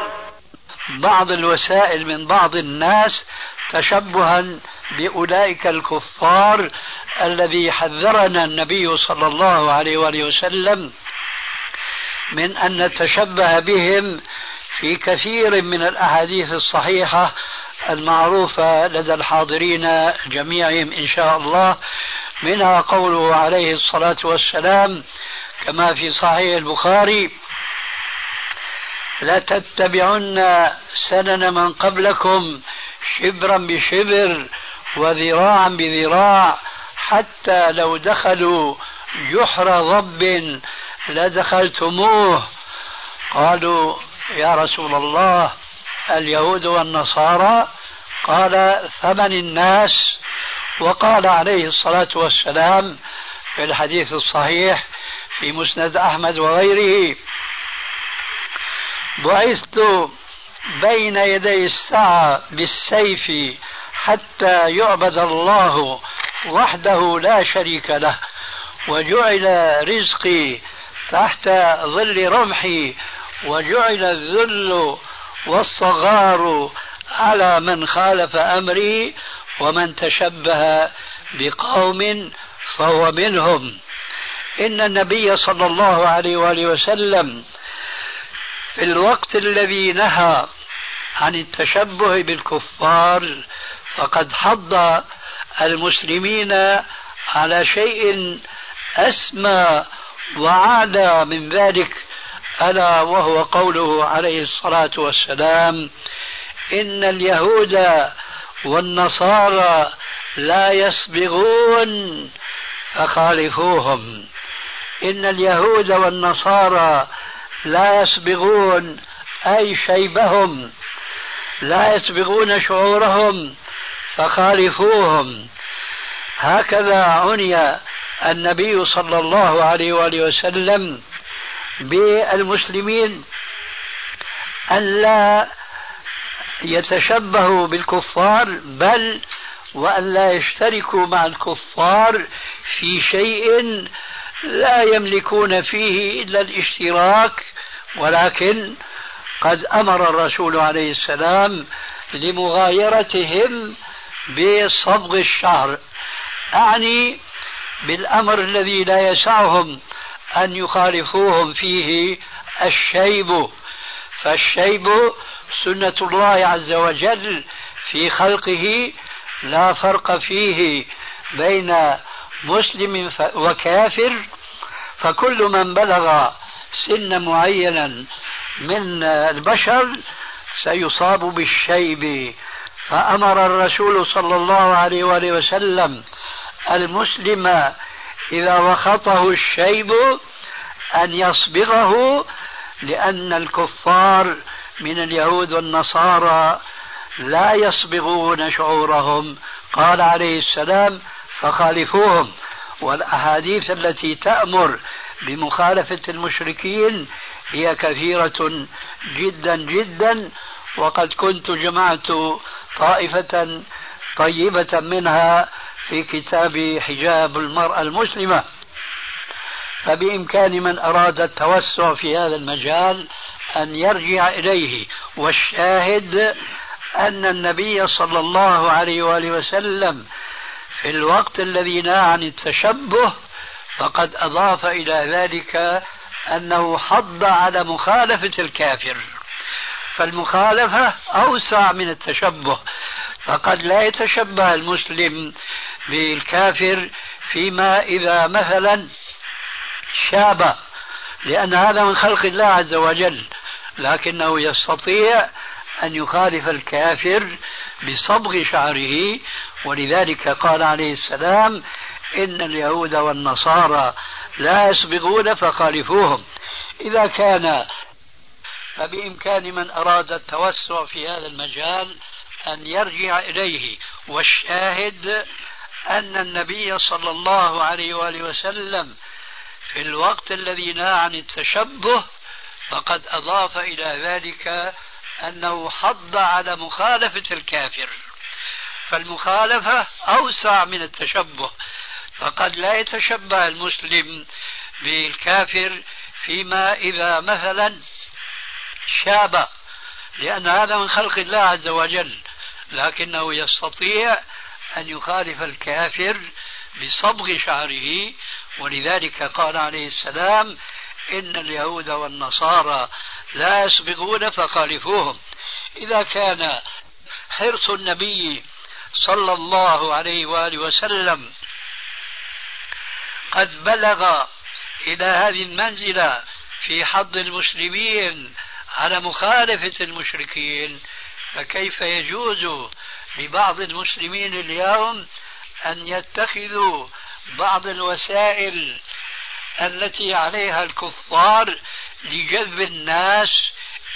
بعض الوسائل من بعض الناس تشبها بأولئك الكفار الذي حذرنا النبي صلى الله عليه وآله وسلم من أن نتشبه بهم في كثير من الأحاديث الصحيحة المعروفة لدى الحاضرين جميعهم إن شاء الله. منها قوله عليه الصلاة والسلام كما في صحيح البخاري لتتبعن سنن من قبلكم شبرا بشبر وذراعا بذراع حتى لو دخلوا جحر ضب لدخلتموه. قالوا يا رسول الله اليهود والنصارى قال ثمن الناس وقال عليه الصلاة والسلام في الحديث الصحيح في مسند أحمد وغيره بعثت بين يدي الساعة بالسيف حتى يعبد الله وحده لا شريك له وجعل رزقي تحت ظل رمحي وجعل الذل والصغار على من خالف أمري ومن تشبه بقوم فهو منهم. إن النبي صلى الله عليه وآله وسلم في الوقت الذي نهى عن التشبه بالكفار فقد حض المسلمين على شيء أسمى وعلى من ذلك ألا وهو قوله عليه الصلاة والسلام إن اليهود والنصارى لا يسبغون فخالفوهم. إن اليهود والنصارى لا يسبغون أي شيبهم لا يسبغون شعورهم فخالفوهم. هكذا عني النبي صلى الله عليه وآله وسلم بالمسلمين أن لا يتشبهوا بالكفار بل وأن لا يشتركوا مع الكفار في شيء لا يملكون فيه إلا الاشتراك. ولكن قد أمر الرسول عليه السلام لمغايرتهم بصبغ الشعر أعني بالأمر الذي لا يسعهم أن يخالفوهم فيه الشيب. فالشيب سنة الله عز وجل في خلقه لا فرق فيه بين مسلم وكافر. فكل من بلغ سنا معينا من البشر سيصاب بالشيب. فأمر الرسول صلى الله عليه وآله وسلم المسلم إذا وخطه الشيب أن يصبغه لأن الكفار من اليهود والنصارى لا يصبغون شعورهم. قال عليه السلام فخالفوهم. والأحاديث التي تأمر بمخالفة المشركين هي كثيرة جدا جدا وقد كنت جمعت طائفة طيبة منها في كتاب حجاب المرأة المسلمة. فبإمكان من أراد التوسع في هذا المجال أن يرجع إليه. والشاهد أن النبي صلى الله عليه وآله وسلم في الوقت الذي نهى عن التشبه فقد أضاف إلى ذلك أنه حض على مخالفة الكافر. فالمخالفة أوسع من التشبه فقد لا يتشبه المسلم بالكافر فيما إذا مثلا شاب لأن هذا من خلق الله عز وجل. لكنه يستطيع أن يخالف الكافر بصبغ شعره. ولذلك قال عليه السلام إن اليهود والنصارى لا يسبغون فخالفوهم. إذا كان فبإمكان من أراد التوسع في هذا المجال أن يرجع إليه. والشاهد أن النبي صلى الله عليه وآله وسلم في الوقت الذي نهى عن التشبه فقد أضاف إلى ذلك أنه حض على مخالفة الكافر. فالمخالفة أوسع من التشبه فقد لا يتشبه المسلم بالكافر فيما إذا مثلا شاب لأن هذا من خلق الله عز وجل لكنه يستطيع أن يخالف الكافر بصبغ شعره ولذلك قال عليه السلام إن اليهود والنصارى لا يسبقون فخالفوهم. إذا كان حرص النبي صلى الله عليه وآله وسلم قد بلغ إلى هذه المنزلة في حض المسلمين على مخالفة المشركين فكيف يجوز لبعض المسلمين اليوم أن يتخذوا بعض الوسائل التي عليها الكفار لجذب الناس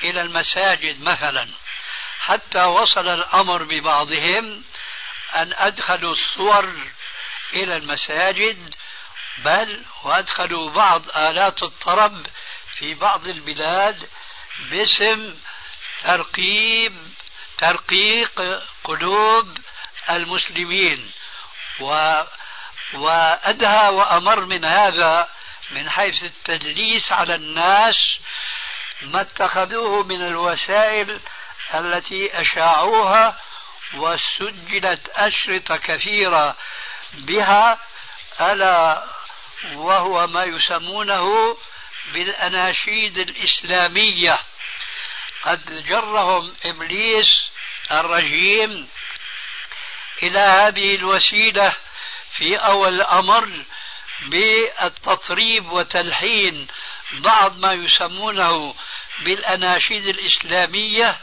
إلى المساجد مثلا. حتى وصل الأمر ببعضهم أن أدخلوا الصور إلى المساجد بل وأدخلوا بعض آلات الطرب في بعض البلاد باسم ترقيب ترقيق قلوب المسلمين. و وأدهى وأمر من هذا من حيث التدليس على الناس ما اتخذوه من الوسائل التي أشاعوها وسجلت أشرطة كثيرة بها ألا وهو ما يسمونه بالأناشيد الإسلامية. قد جرهم إبليس الرجيم إلى هذه الوسيلة في أول الأمر بالتطريب وتلحين بعض ما يسمونه بالأناشيد الإسلامية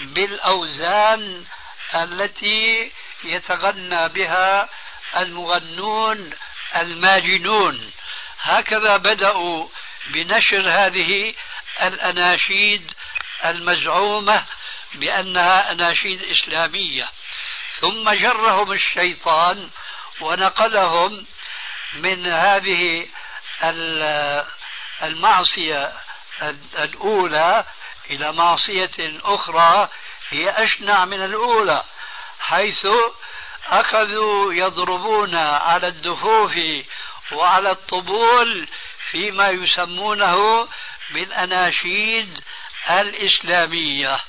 بالأوزان التي يتغنى بها المغنون الماجنون. هكذا بدأوا بنشر هذه الأناشيد المزعومة بأنها أناشيد إسلامية. ثم جرهم الشيطان ونقلهم من هذه المعصية الأولى إلى معصية أخرى هي أشنع من الأولى حيث أخذوا يضربون على الدفوف وعلى الطبول فيما يسمونه بالأناشيد الإسلامية.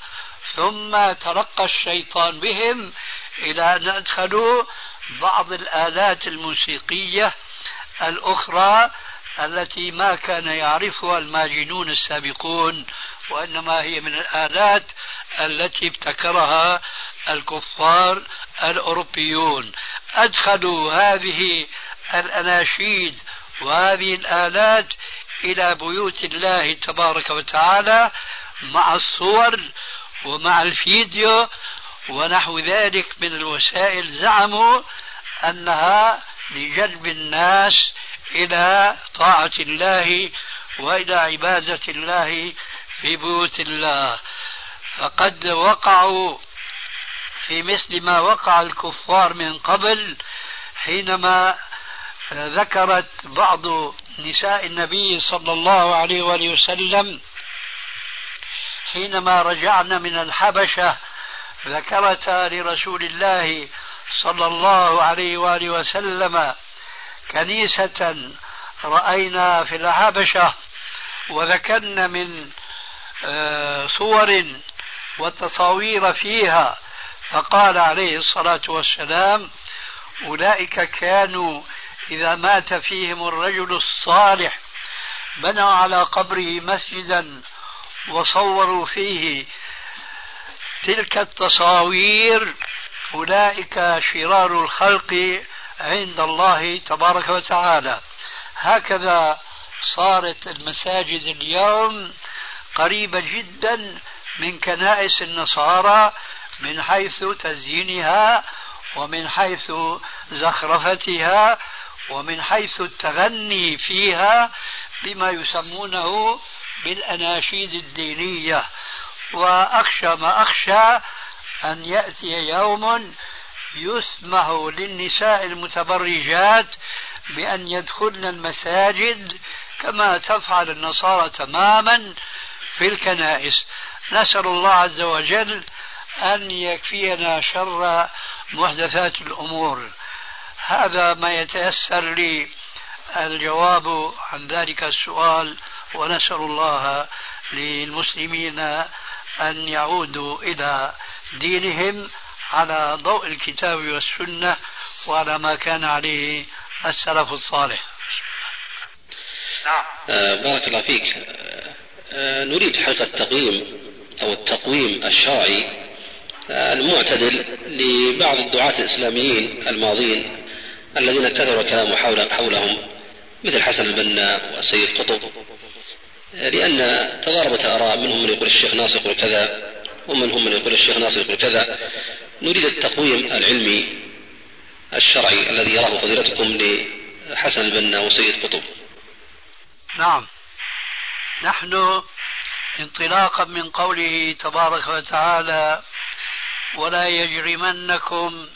ثم ترقى الشيطان بهم إلى أن أدخلوا بعض الآلات الموسيقية الأخرى التي ما كان يعرفها الماجنون السابقون وإنما هي من الآلات التي ابتكرها الكفار الأوروبيون. أدخلوا هذه الأناشيد وهذه الآلات إلى بيوت الله تبارك وتعالى مع الصور ومع الفيديو ونحو ذلك من الوسائل زعموا أنها لجلب الناس إلى طاعة الله وإلى عبادة الله في بيوت الله. فقد وقعوا في مثل ما وقع الكفار من قبل حينما ذكرت بعض نساء النبي صلى الله عليه وآله وسلم حينما رجعنا من الحبشة ذكرتا لرسول الله صلى الله عليه وآله وسلم كنيسة رأينا في الحبشة وذكرنا من آه، صور وتصاوير فيها. فقال عليه الصلاة والسلام أولئك كانوا إذا مات فيهم الرجل الصالح بنوا على قبره مسجدا وصوروا فيه تلك التصاوير أولئك شرار الخلق عند الله تبارك وتعالى. هكذا صارت المساجد اليوم قريبة جدا من كنائس النصارى من حيث تزيينها ومن حيث زخرفتها ومن حيث التغني فيها بما يسمونه بالأناشيد الدينية. وأخشى ما أخشى أن يأتي يوم يسمح للنساء المتبرجات بأن يدخلن المساجد كما تفعل النصارى تماما في الكنائس. نسأل الله عز وجل أن يكفينا شر محدثات الأمور. هذا ما يتيسر لي الجواب عن ذلك السؤال. ونسأل الله للمسلمين أن يعودوا إلى دينهم على ضوء الكتاب والسنة وعلى ما كان عليه السلف الصالح. آه بارك الله فيك. آه نريد حقيقة التقييم أو التقويم الشرعي آه المعتدل لبعض الدعاة الإسلاميين الماضين الذين كثر الكلام حول حولهم مثل حسن البنا والسيد قطب. لأن تضاربت آراء منهم من يقول الشيخ ناصر يقول كذا ومنهم من يقول الشيخ ناصر يقول كذا. نريد التقويم العلمي الشرعي الذي يراه فضيلتكم لحسن البنا وسيد قطب. نعم. نحن انطلاقا من قوله تبارك وتعالى ولا يجرمنكم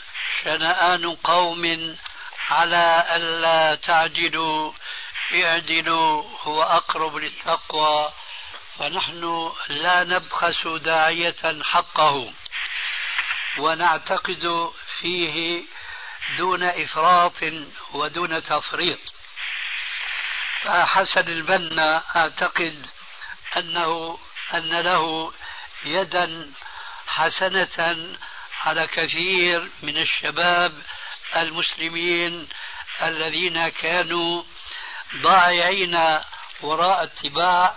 شنآن قوم على ألا تعدلوا اعدلوا هو أقرب للتقوى فنحن لا نبخس داعية حقه. ونعتقد فيه دون إفراط ودون تفريط. فحسن البنا أعتقد أنه أن له يدا حسنة على كثير من الشباب المسلمين الذين كانوا ضائعين وراء اتباع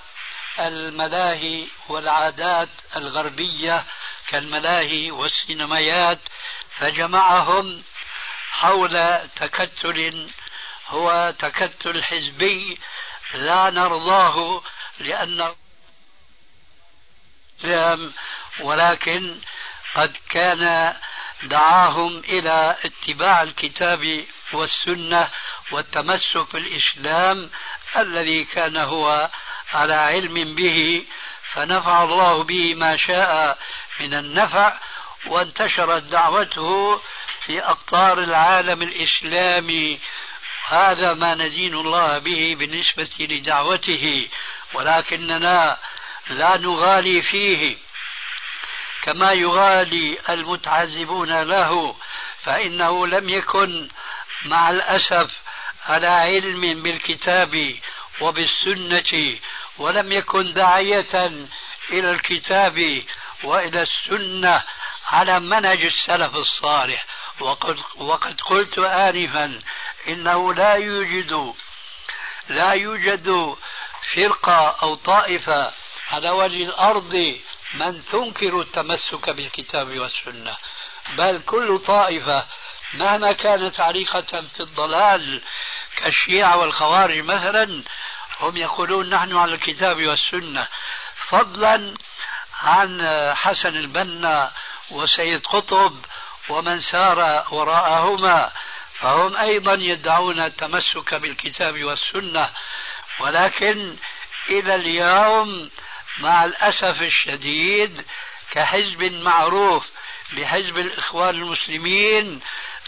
الملاهي والعادات الغربية كالملاهي والسينمايات فجمعهم حول تكتل هو تكتل حزبي لا نرضاه لأن ولكن قد كان دعاهم إلى اتباع الكتاب والسنة والتمسك بالإسلام الذي كان هو على علم به فنفع الله به ما شاء من النفع وانتشرت دعوته في أقطار العالم الإسلامي. هذا ما ندين الله به بالنسبة لدعوته ولكننا لا نغالي فيه. كما يغالي المتعذبون له فإنه لم يكن مع الأسف على علم بالكتاب وبالسنة ولم يكن داعية إلى الكتاب وإلى السنة على منهج السلف الصالح. وقد, وقد قلت آنفا إنه لا يوجد لا يوجد فرقة أو طائفة على وجه الأرض من تنكر التمسك بالكتاب والسنة بل كل طائفة مهما كانت عريقة في الضلال كالشيعة والخوارج مثلا هم يقولون نحن على الكتاب والسنة. فضلا عن حسن البنا وسيد قطب ومن سار وراءهما فهم أيضا يدعون التمسك بالكتاب والسنة. ولكن إلى اليوم مع الأسف الشديد كحزب معروف بحزب الإخوان المسلمين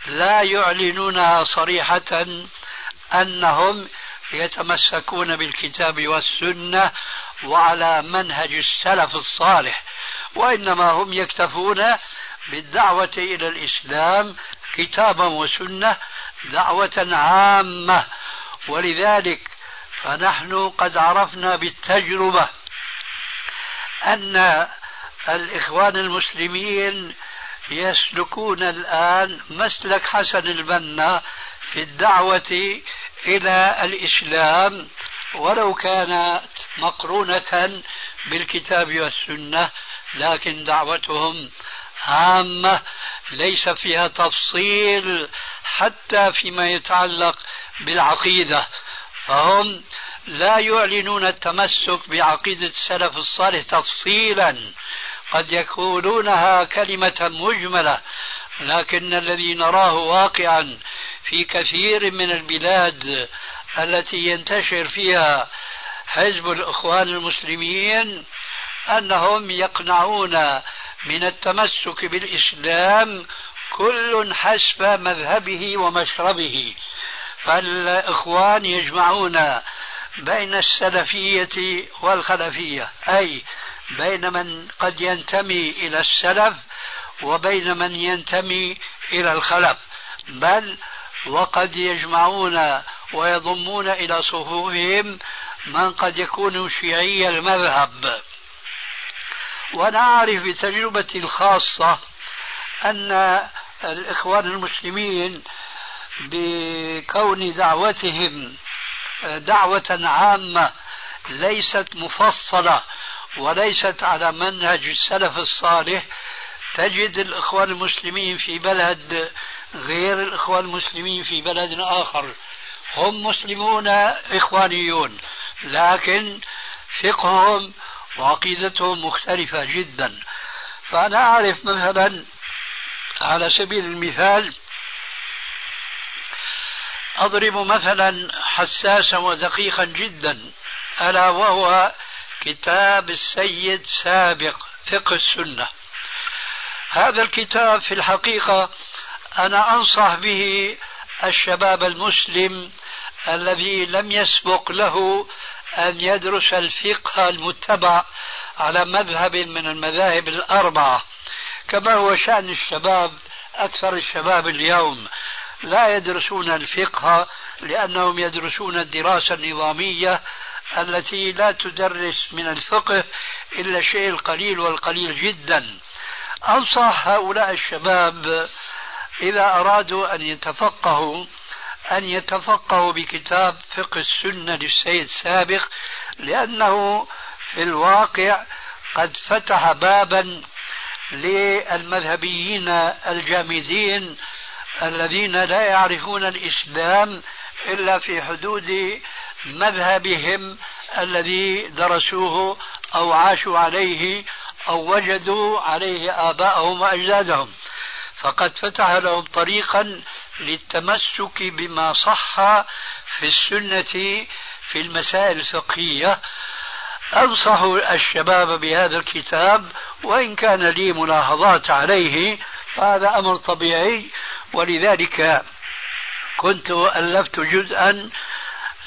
لا يعلنونها صريحة أنهم يتمسكون بالكتاب والسنة وعلى منهج السلف الصالح وإنما هم يكتفون بالدعوة إلى الإسلام كتابا وسنة دعوة عامة. ولذلك فنحن قد عرفنا بالتجربة أن الإخوان المسلمين يسلكون الآن مسلك حسن البنا في الدعوة إلى الإسلام ولو كانت مقرونة بالكتاب والسنة لكن دعوتهم عامة ليس فيها تفصيل حتى فيما يتعلق بالعقيدة. فهم لا يعلنون التمسك بعقيدة السلف الصالح تفصيلا. قد يقولونها كلمة مجملة لكن الذي نراه واقعا في كثير من البلاد التي ينتشر فيها حزب الإخوان المسلمين أنهم يقنعون من التمسك بالإسلام كل حسب مذهبه ومشربه. فالإخوان يجمعون بين السلفية والخلفية أي بين من قد ينتمي إلى السلف وبين من ينتمي إلى الخلف. بل وقد يجمعون ويضمون إلى صفوفهم من قد يكون شيعي المذهب. وأنا أعرف بتجربتي الخاصة أن الإخوان المسلمين بكون دعوتهم دعوة عامة ليست مفصلة وليست على منهج السلف الصالح. تجد الإخوان المسلمين في بلد غير الإخوان المسلمين في بلد آخر. هم مسلمون إخوانيون لكن فقههم وعقيدتهم مختلفة جدا. فأنا أعرف مثلا على سبيل المثال. أضرب مثلا حساسا ودقيقا جدا ألا وهو كتاب السيد سابق فقه السنة. هذا الكتاب في الحقيقة أنا أنصح به الشباب المسلم الذي لم يسبق له أن يدرس الفقه المتبع على مذهب من المذاهب الأربعة. كما هو شأن الشباب أكثر الشباب اليوم لا يدرسون الفقه لأنهم يدرسون الدراسة النظامية التي لا تدرس من الفقه إلا الشيء القليل والقليل جدا. أنصح هؤلاء الشباب إذا أرادوا أن يتفقهوا أن يتفقهوا بكتاب فقه السنة للسيد سابق لأنه في الواقع قد فتح بابا للمذهبيين الجامدين الذين لا يعرفون الإسلام إلا في حدود مذهبهم الذي درسوه أو عاشوا عليه أو وجدوا عليه آباءهم وأجدادهم. فقد فتح لهم طريقا للتمسك بما صح في السنة في المسائل الفقهية. أنصح الشباب بهذا الكتاب وإن كان لي ملاحظات عليه فهذا أمر طبيعي. ولذلك كنت ألفت جزءا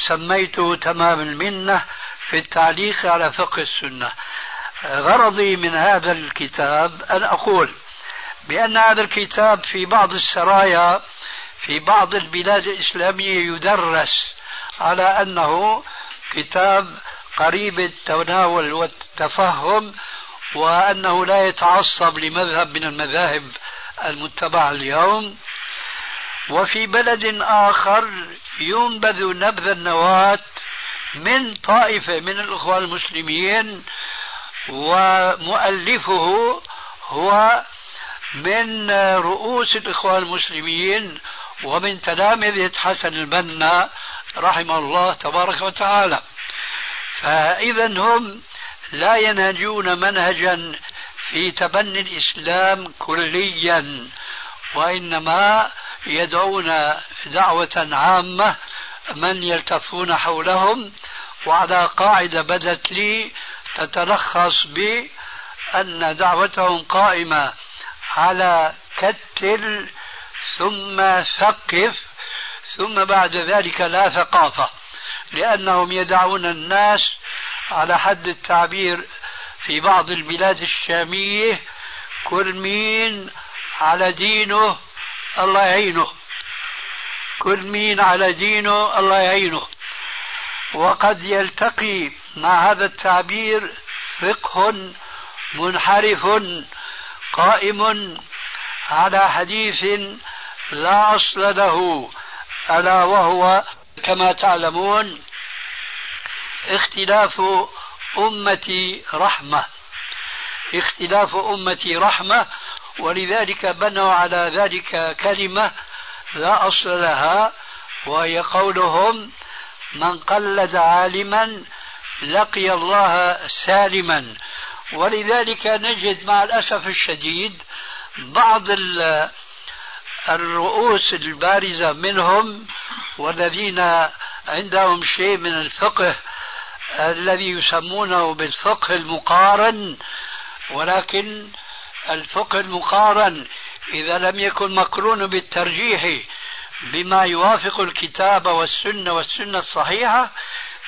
سميته تمام المنة في التعليق على فقه السنة. غرضي من هذا الكتاب أن أقول بأن هذا الكتاب في بعض السرايا في بعض البلاد الإسلامية يدرس على أنه كتاب قريب التناول والتفهم وأنه لا يتعصب لمذهب من المذاهب المتبعة اليوم. وفي بلد آخر ينبذ نبذ النواة من طائفة من الإخوان المسلمين ومؤلفه هو من رؤوس الإخوان المسلمين ومن تلامذة حسن البنا رحمه الله تبارك وتعالى. فإذا هم لا ينهجون منهجا في تبني الإسلام كليا وإنما يدعون دعوة عامة من يلتفون حولهم وعلى قاعدة بدت لي تتلخص بأن دعوتهم قائمة على كتل ثم ثقف ثم بعد ذلك لا ثقافة لأنهم يدعون الناس على حد التعبير في بعض البلاد الشامية كل مين على دينه الله يعينه. كل مين على دينه الله يعينه. وقد يلتقي مع هذا التعبير فقه منحرف قائم على حديث لا أصل له ألا وهو كما تعلمون اختلاف أمتي رحمة. اختلاف أمتي رحمة ولذلك بنوا على ذلك كلمة لا أصل لها وهي قولهم من قلد عالما لقي الله سالما. ولذلك نجد مع الأسف الشديد بعض الرؤوس البارزة منهم والذين عندهم شيء من الفقه الذي يسمونه بالفقه المقارن ولكن الفقه المقارن إذا لم يكن مقرون بالترجيح بما يوافق الكتاب والسنة والسنة الصحيحة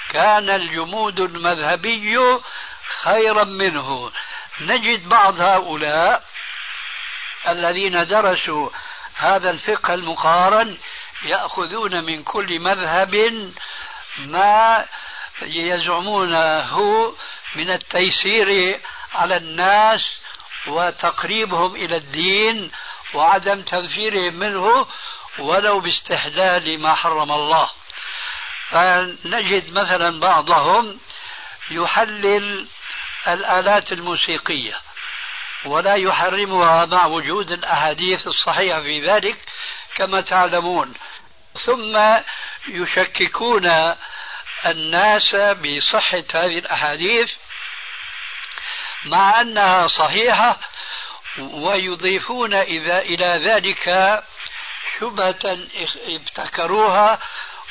كان الجمود المذهبي خيرا منه. نجد بعض هؤلاء الذين درسوا هذا الفقه المقارن يأخذون من كل مذهب ما يزعمونه من التيسير على الناس وتقريبهم إلى الدين وعدم تنفيرهم منه ولو باستحلال ما حرم الله. فنجد مثلا بعضهم يحلل الآلات الموسيقية ولا يحرمها مع وجود الأحاديث الصحيحة في ذلك كما تعلمون. ثم يشككون الناس بصحة هذه الأحاديث مع أنها صحيحة ويضيفون إذا إلى ذلك شبهة ابتكروها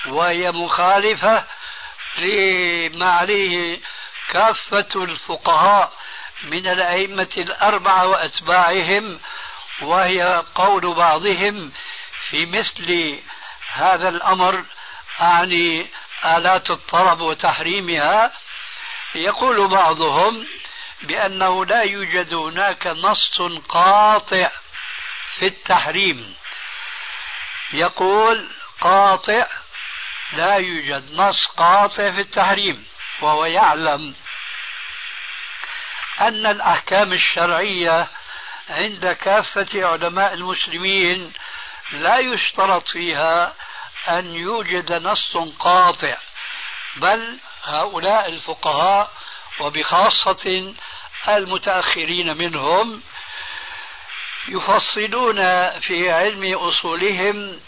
وهي مخالفة لما عليه كافة الفقهاء من الأئمة الأربعة وأتباعهم وهي قول بعضهم في مثل هذا الأمر أعني آلات الطرب وتحريمها. يقول بعضهم بأنه لا يوجد هناك نص قاطع في التحريم. يقول قاطع لا يوجد نص قاطع في التحريم وهو يعلم أن الأحكام الشرعية عند كافة علماء المسلمين لا يشترط فيها أن يوجد نص قاطع بل هؤلاء الفقهاء وبخاصة المتأخرين منهم يفصلون في علم أصولهم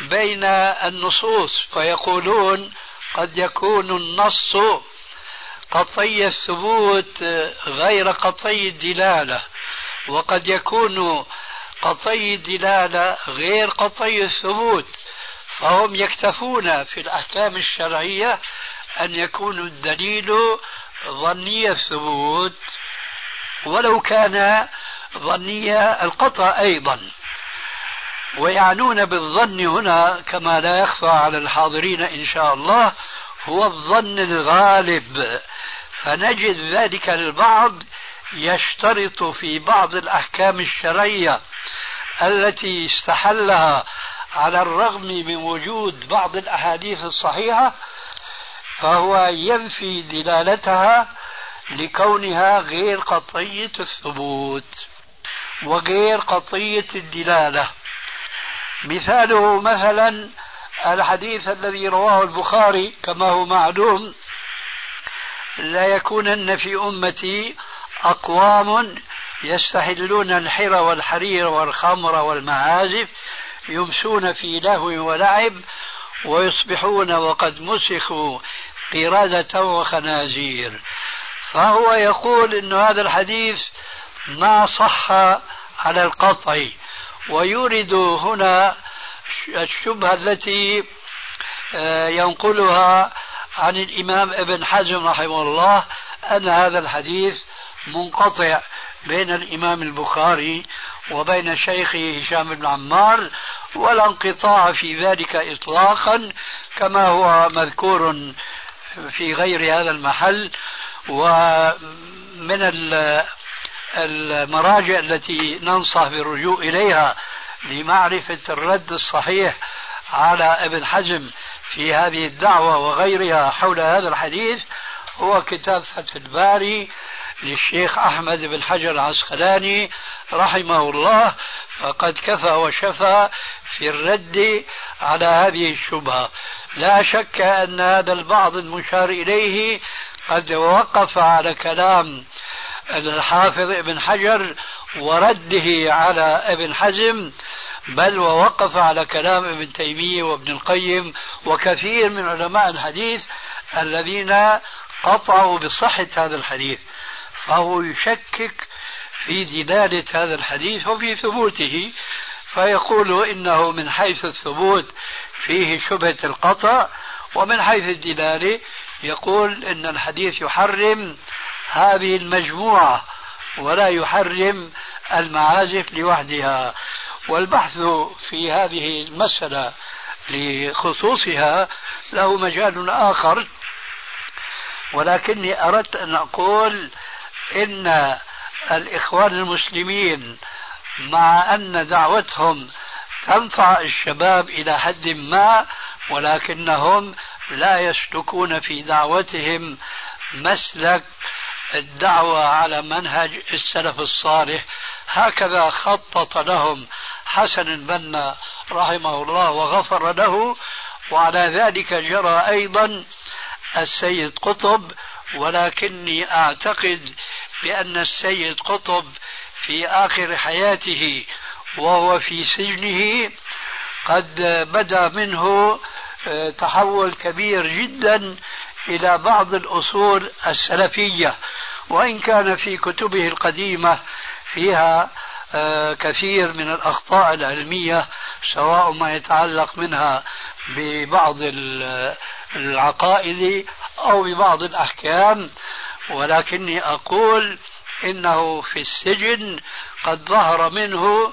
بين النصوص فيقولون قد يكون النص قطعي الثبوت غير قطعي الدلالة وقد يكون قطعي الدلالة غير قطعي الثبوت. فهم يكتفون في الأحكام الشرعية أن يكون الدليل ظني الثبوت ولو كان ظني القطع أيضا. ويعنون بالظن هنا كما لا يخفى على الحاضرين إن شاء الله هو الظن الغالب. فنجد ذلك البعض يشترط في بعض الأحكام الشرعية التي استحلها على الرغم من وجود بعض الأحاديث الصحيحة فهو ينفي دلالتها لكونها غير قطعية الثبوت وغير قطعية الدلالة. مثاله مثلا الحديث الذي رواه البخاري كما هو معلوم لا يكونن في أمتي أقوام يستحلون الحر والحرير والخمر والمعازف يمسون في لهو ولعب ويصبحون وقد مسخوا قردة وخنازير. فهو يقول أن هذا الحديث ما صح على القطع ويورد هنا الشبهة التي آه، ينقلها عن الإمام ابن حزم رحمه الله أن هذا الحديث منقطع بين الإمام البخاري وبين شيخه هشام بن عمار ولا انقطاع في ذلك إطلاقا كما هو مذكور في غير هذا المحل ومن المراجع التي ننصح بالرجوع إليها لمعرفة الرد الصحيح على ابن حزم في هذه الدعوة وغيرها حول هذا الحديث هو كتاب فتح الباري للشيخ أحمد بن حجر العسقلاني رحمه الله فقد كفى وشفى في الرد على هذه الشبهة. لا شك أن هذا البعض المشار إليه قد وقف على كلام الحافظ ابن حجر ورده على ابن حزم بل ووقف على كلام ابن تيمية وابن القيم وكثير من علماء الحديث الذين قطعوا بصحة هذا الحديث. فهو يشكك في دلالة هذا الحديث وفي ثبوته فيقول إنه من حيث الثبوت فيه شبهة القطع ومن حيث الدلالة يقول إن الحديث يحرم هذه المجموعة ولا يحرم المعازف لوحدها. والبحث في هذه المسألة لخصوصها له مجال آخر ولكني أردت أن أقول إن الإخوان المسلمين مع أن دعوتهم تنفع الشباب إلى حد ما ولكنهم لا يسلكون في دعوتهم مسلك الدعوة على منهج السلف الصالح. هكذا خطط لهم حسن البنا رحمه الله وغفر له وعلى ذلك جرى أيضا السيد قطب. ولكني أعتقد بأن السيد قطب في آخر حياته وهو في سجنه قد بدا منه آه، تحول كبير جدا إلى بعض الأصول السلفية وإن كان في كتبه القديمة فيها آه، كثير من الأخطاء العلمية سواء ما يتعلق منها ببعض العقائد أو ببعض الأحكام. ولكني أقول إنه في السجن قد ظهر منه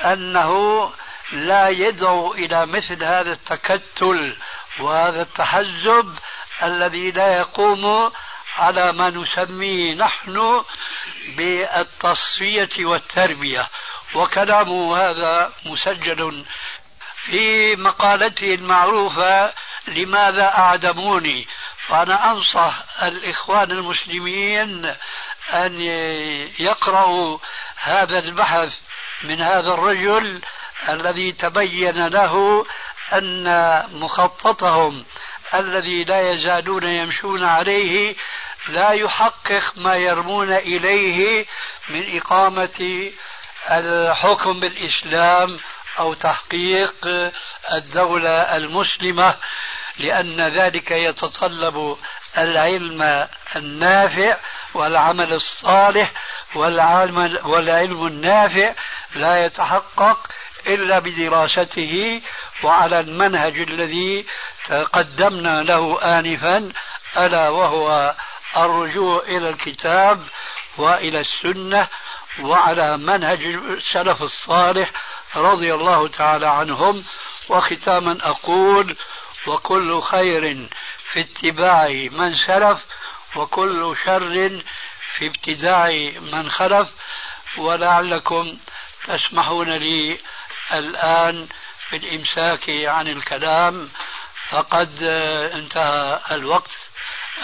أنه لا يدعو إلى مثل هذا التكتل وهذا التحزب الذي لا يقوم على ما نسميه نحن بالتصفية والتربية. وكلامه هذا مسجل في مقالته المعروفة لماذا أعدموني. فأنا أنصح الإخوان المسلمين أن يقرأوا هذا البحث من هذا الرجل الذي تبين له أن مخططهم الذي لا يزالون يمشون عليه لا يحقق ما يرمون إليه من إقامة الحكم بالإسلام أو تحقيق الدولة المسلمة لأن ذلك يتطلب العلم النافع والعمل الصالح والعلم, والعلم النافع لا يتحقق إلا بدراسته وعلى المنهج الذي تقدمنا له آنفا ألا وهو الرجوع إلى الكتاب وإلى السنة وعلى منهج السلف الصالح رضي الله تعالى عنهم. وختاما أقول وكل خير في اتباع من سلف وكل شر في ابتداع من خلف. ولعلكم تسمحون لي الآن بالإمساك عن الكلام. فقد انتهى الوقت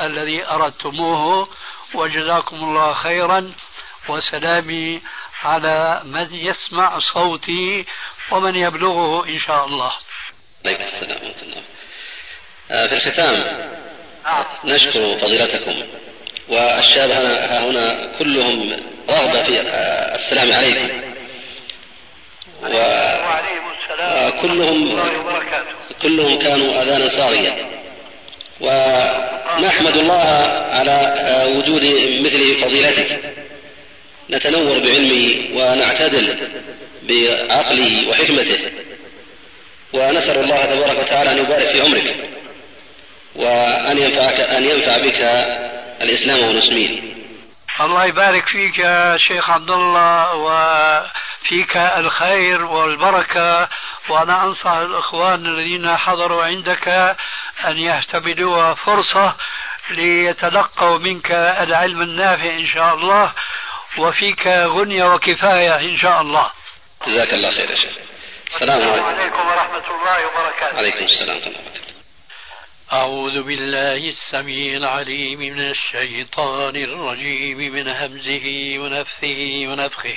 الذي أردتموه. وجزاكم الله خيرا. وسلامي على من يسمع صوتي ومن يبلغه إن شاء الله. عليكم السلام ورحمة الله. آه، في الختام نشكر فضيلتكم. والشباب ها هنا كلهم رغبة في آه، السلام عليكم. السلام كلهم كانوا آذانا صاغيه ونحمد الله على وجود مثل فضيلتك. نتنور بعلمه ونعتدل بعقله وحكمته. ونسأل الله تبارك وتعالى أن يبارك في عمرك. وأن ينفعك أن ينفع بك الإسلام والمسلمين. الله يبارك فيك يا شيخ عبد الله وفيك الخير والبركة وأنا أنصح الإخوان الذين حضروا عندك أن يهتبلوا فرصة ليتلقوا منك العلم النافع إن شاء الله وفيك غنية وكفاية إن شاء الله. جزاك الله خير يا شيخ. السلام عليكم. ورحمة الله وبركاته. عليكم السلام ورحمة الله. وبركاته أعوذ بالله السميع العليم من الشيطان الرجيم من همزه ونفثه ونفخه.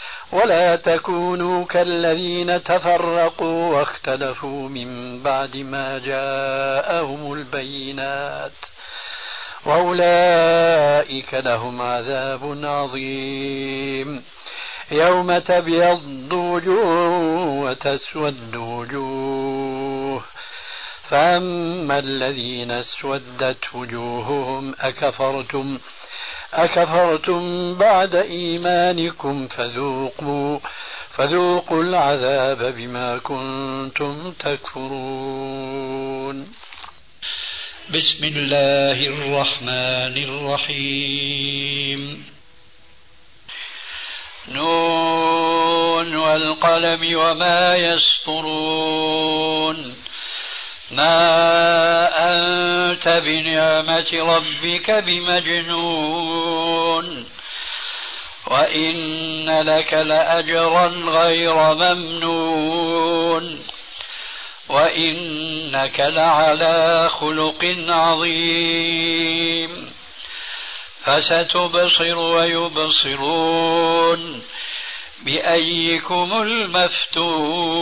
ولا تكونوا كالذين تفرقوا واختلفوا من بعد ما جاءهم البينات وأولئك لهم عذاب عظيم. يوم تبيض وجوه وتسود وجوه فأما الذين اسودت وجوههم أكفرتم أكفرتم بعد إيمانكم فذوقوا فذوقوا العذاب بما كنتم تكفرون. بسم الله الرحمن الرحيم. نون والقلم وما يسطرون. ما أنت بنعمة ربك بمجنون. وإن لك لأجرا غير ممنون. وإنك لعلى خلق عظيم. فستبصر ويبصرون بأيكم المفتون.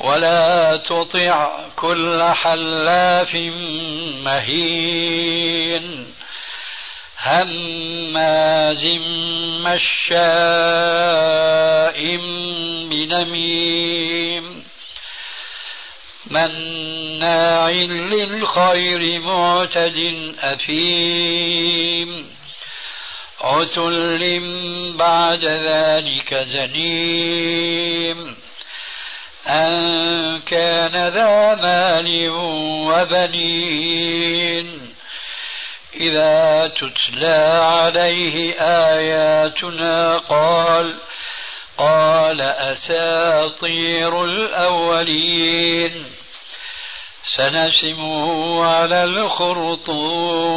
ولا تطع كل حلاف مهين هماز مشاء بنميم مناع للخير معتد أثيم عتل بعد ذلك زنيم أن كان ذا مال وبنين. إذا تتلى عليه آياتنا قال قال أساطير الأولين. سنسمه على الخرطوم.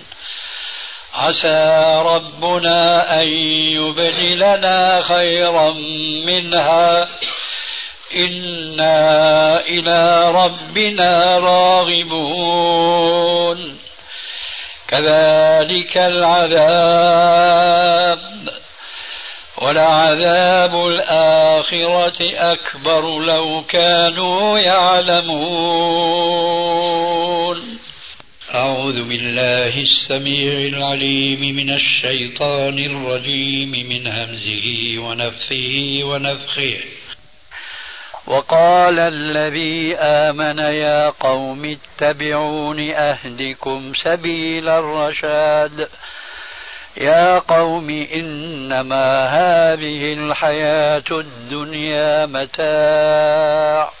عسى ربنا أن يبدلنا خيرا منها. إنا إلى ربنا راغبون. كذلك العذاب. ولعذاب الآخرة أكبر لو كانوا يعلمون. أعوذ بالله السميع العليم من الشيطان الرجيم من همزه ونفثه ونفخه. وقال الذي آمن يا قوم اتبعون أهدكم سبيل الرشاد. يا قوم إنما هذه الحياة الدنيا متاع.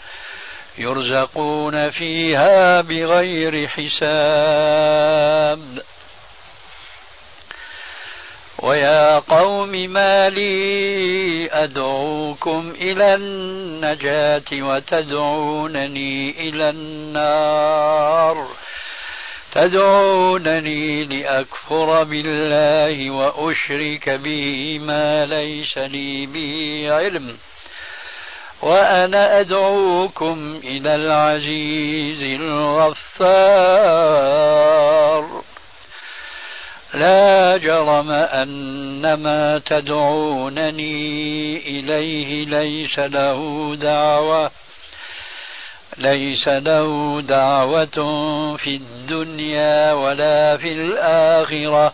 يرزقون فيها بغير حساب. ويا قوم ما لي أدعوكم إلى النجاة وتدعونني إلى النار. تدعونني لأكفر بالله وأشرك به ما ليس لي به علم. وأنا أدعوكم إلى العزيز الغفار. لا جرم أن ما تدعونني إليه ليس له دعوة ليس له دعوة في الدنيا ولا في الآخرة.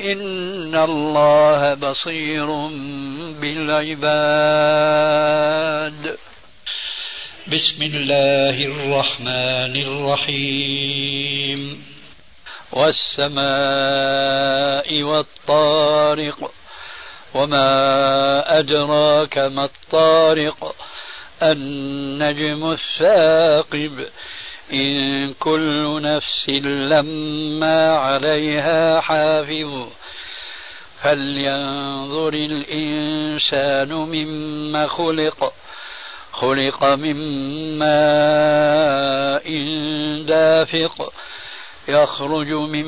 إن الله بصير بالعباد. بسم الله الرحمن الرحيم. والسماء والطارق. وما أدراك ما الطارق. النجم الثاقب. إن كل نفس لما عليها حافظ فلينظر الإنسان مما خلق خلق من ماء دافق يخرج من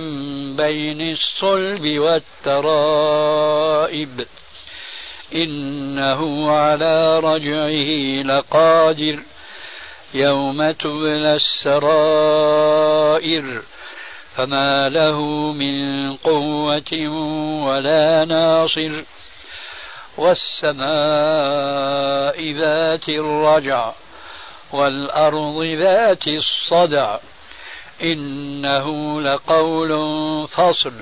بين الصلب والترائب. إنه على رجعه لقادر. يوم تبلى السرائر فما له من قوة ولا ناصر والسماء ذات الرجع والأرض ذات الصدع إنه لقول فصل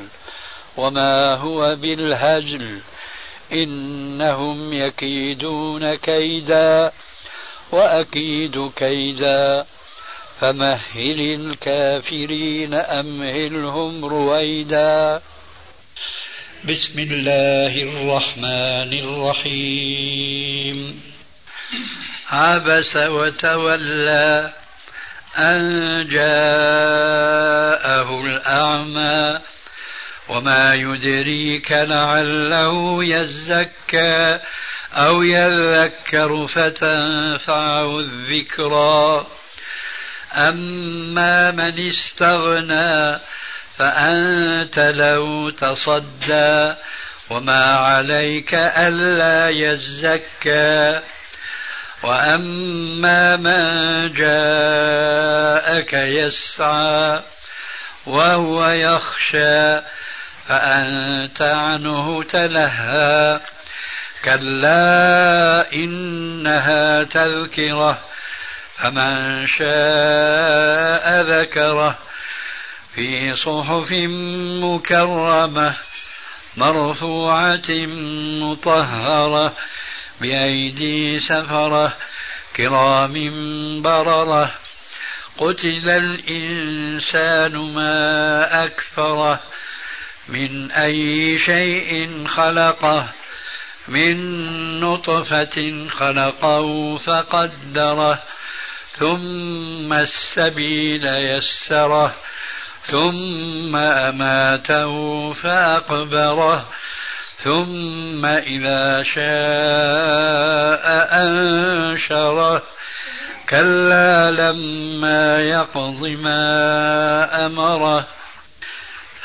وما هو بالهزل إنهم يكيدون كيدا وأكيد كيدا. فمهل الكافرين أمهلهم رويدا. بسم الله الرحمن الرحيم. عبس وتولى أن جاءه الأعمى. وما يدريك لعله يزكى. أو يذكر فتنفعه الذكرى. أما من استغنى فأنت له تصدى وما عليك ألا يزكى. وأما من جاءك يسعى وهو يخشى فأنت عنه تلهى. كلا إنها تذكرة فمن شاء ذكره. في صحف مكرمة مرفوعة مطهرة بأيدي سفرة كرام بررة. قتل الإنسان ما أكفره من أي شيء خلقه. من نطفة خلقه فقدره ثم السبيل يسره ثم أماته فأقبره ثم إذا شاء أنشره. كلا لما يقض ما أمره.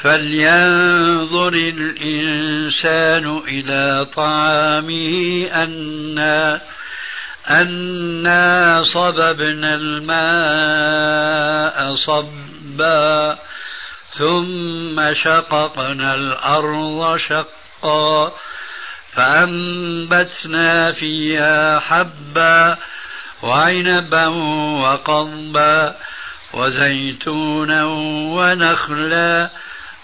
فلينظر الإنسان إلى طعامه أنا أنا صببنا الماء صبا ثم شققنا الأرض شقا. فأنبتنا فيها حبا وعنبا وقضبا وزيتونا ونخلا.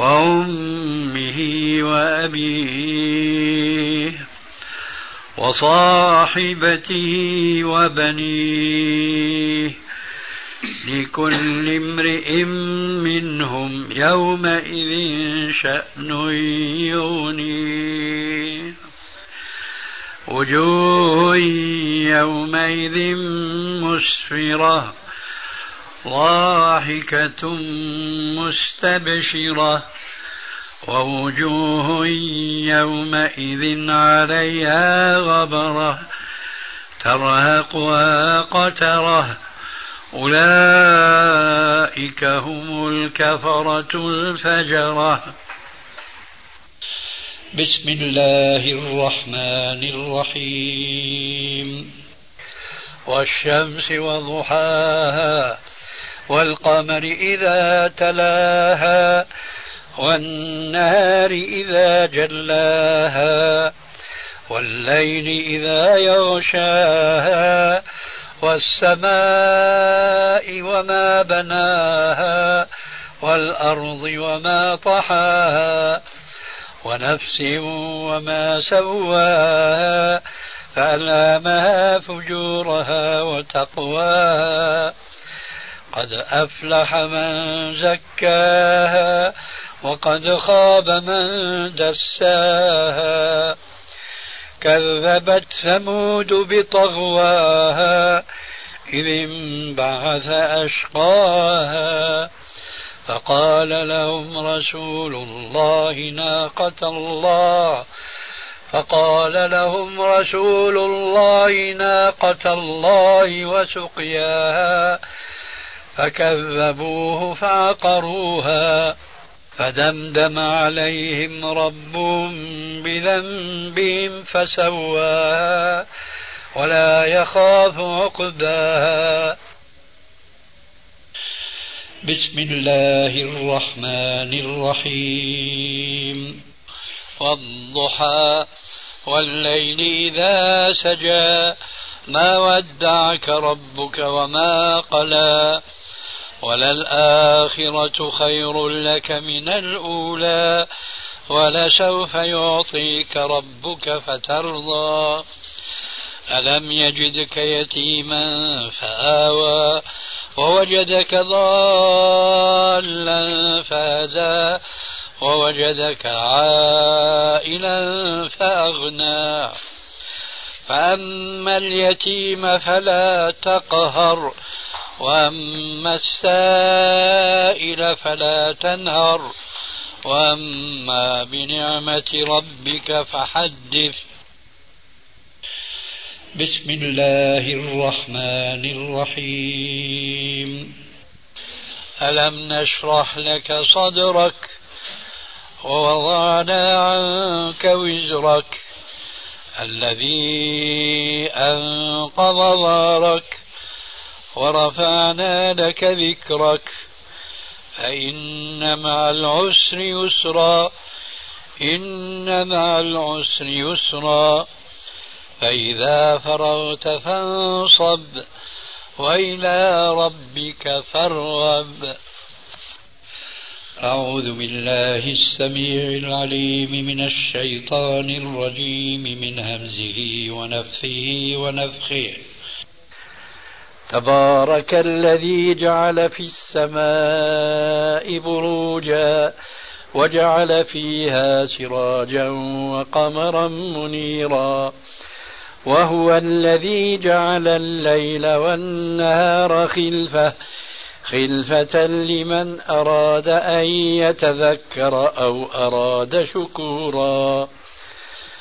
وأمه وأبيه وصاحبته وبنيه لكل امرئ منهم يومئذ شأن يغنيه. وجوه يومئذ مسفرة ضاحكة مستبشرة ووجوه يومئذ عليها غبرة ترهقها قترة. أولئك هم الكفرة الفجرة. بسم الله الرحمن الرحيم. والشمس وضحاها والقمر إذا تلاها والنهار إذا جلاها والليل إذا يغشاها والسماء وما بناها والأرض وما طحاها ونفس وما سواها فألهمها فجورها وتقواها قد أفلح من زكاها وقد خاب من دساها. كذبت ثمود بطغواها إذ انبعث أشقاها. فقال لهم رسول الله ناقة الله. فقال لهم رسول الله ناقة الله وسقياها. فكذبوه فعقروها فدمدم عليهم ربهم بذنبهم فسواها ولا يخاف عقباها. بسم الله الرحمن الرحيم. والضحى والليل إذا سجى ما ودعك ربك وما قلى. وللآخرة خير لك من الأولى ولسوف يعطيك ربك فترضى. ألم يجدك يتيما فآوى ووجدك ضالا فهدى ووجدك عائلا فأغنى. فأما اليتيم فلا تقهر وأما السائل فلا تنهر وأما بنعمة ربك فحدث. بسم الله الرحمن الرحيم. ألم نشرح لك صدرك ووضعنا عنك وزرك الذي أنقض ظهرك ورفعنا لك ذكرك. فإن مع العسر يسرا إن مع العسر يسرا. فإذا فرغت فانصب وإلى ربك فارغب. أعوذ بالله السميع العليم من الشيطان الرجيم من همزه ونفخه ونفخه. تبارك الذي جعل في السماء بروجا وجعل فيها سراجا وقمرا منيرا وهو الذي جعل الليل والنهار خلفة خلفة لمن أراد أن يتذكر أو أراد شكورا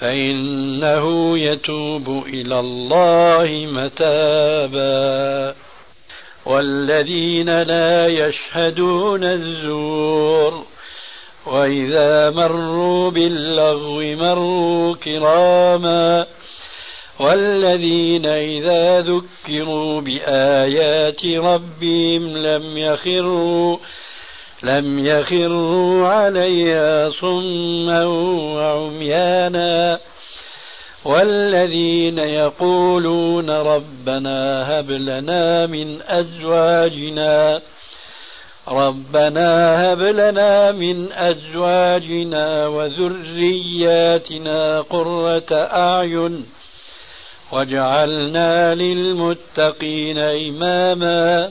فإنه يتوب إلى الله متابا. والذين لا يشهدون الزور وإذا مروا باللغو مروا كراما. والذين إذا ذكروا بآيات ربهم لم يخروا لم يخروا عليها صما وعميانا. والذين يقولون ربنا هب لنا من أزواجنا ربنا هب لنا من أزواجنا وذرياتنا قرة أعين واجعلنا للمتقين إماما.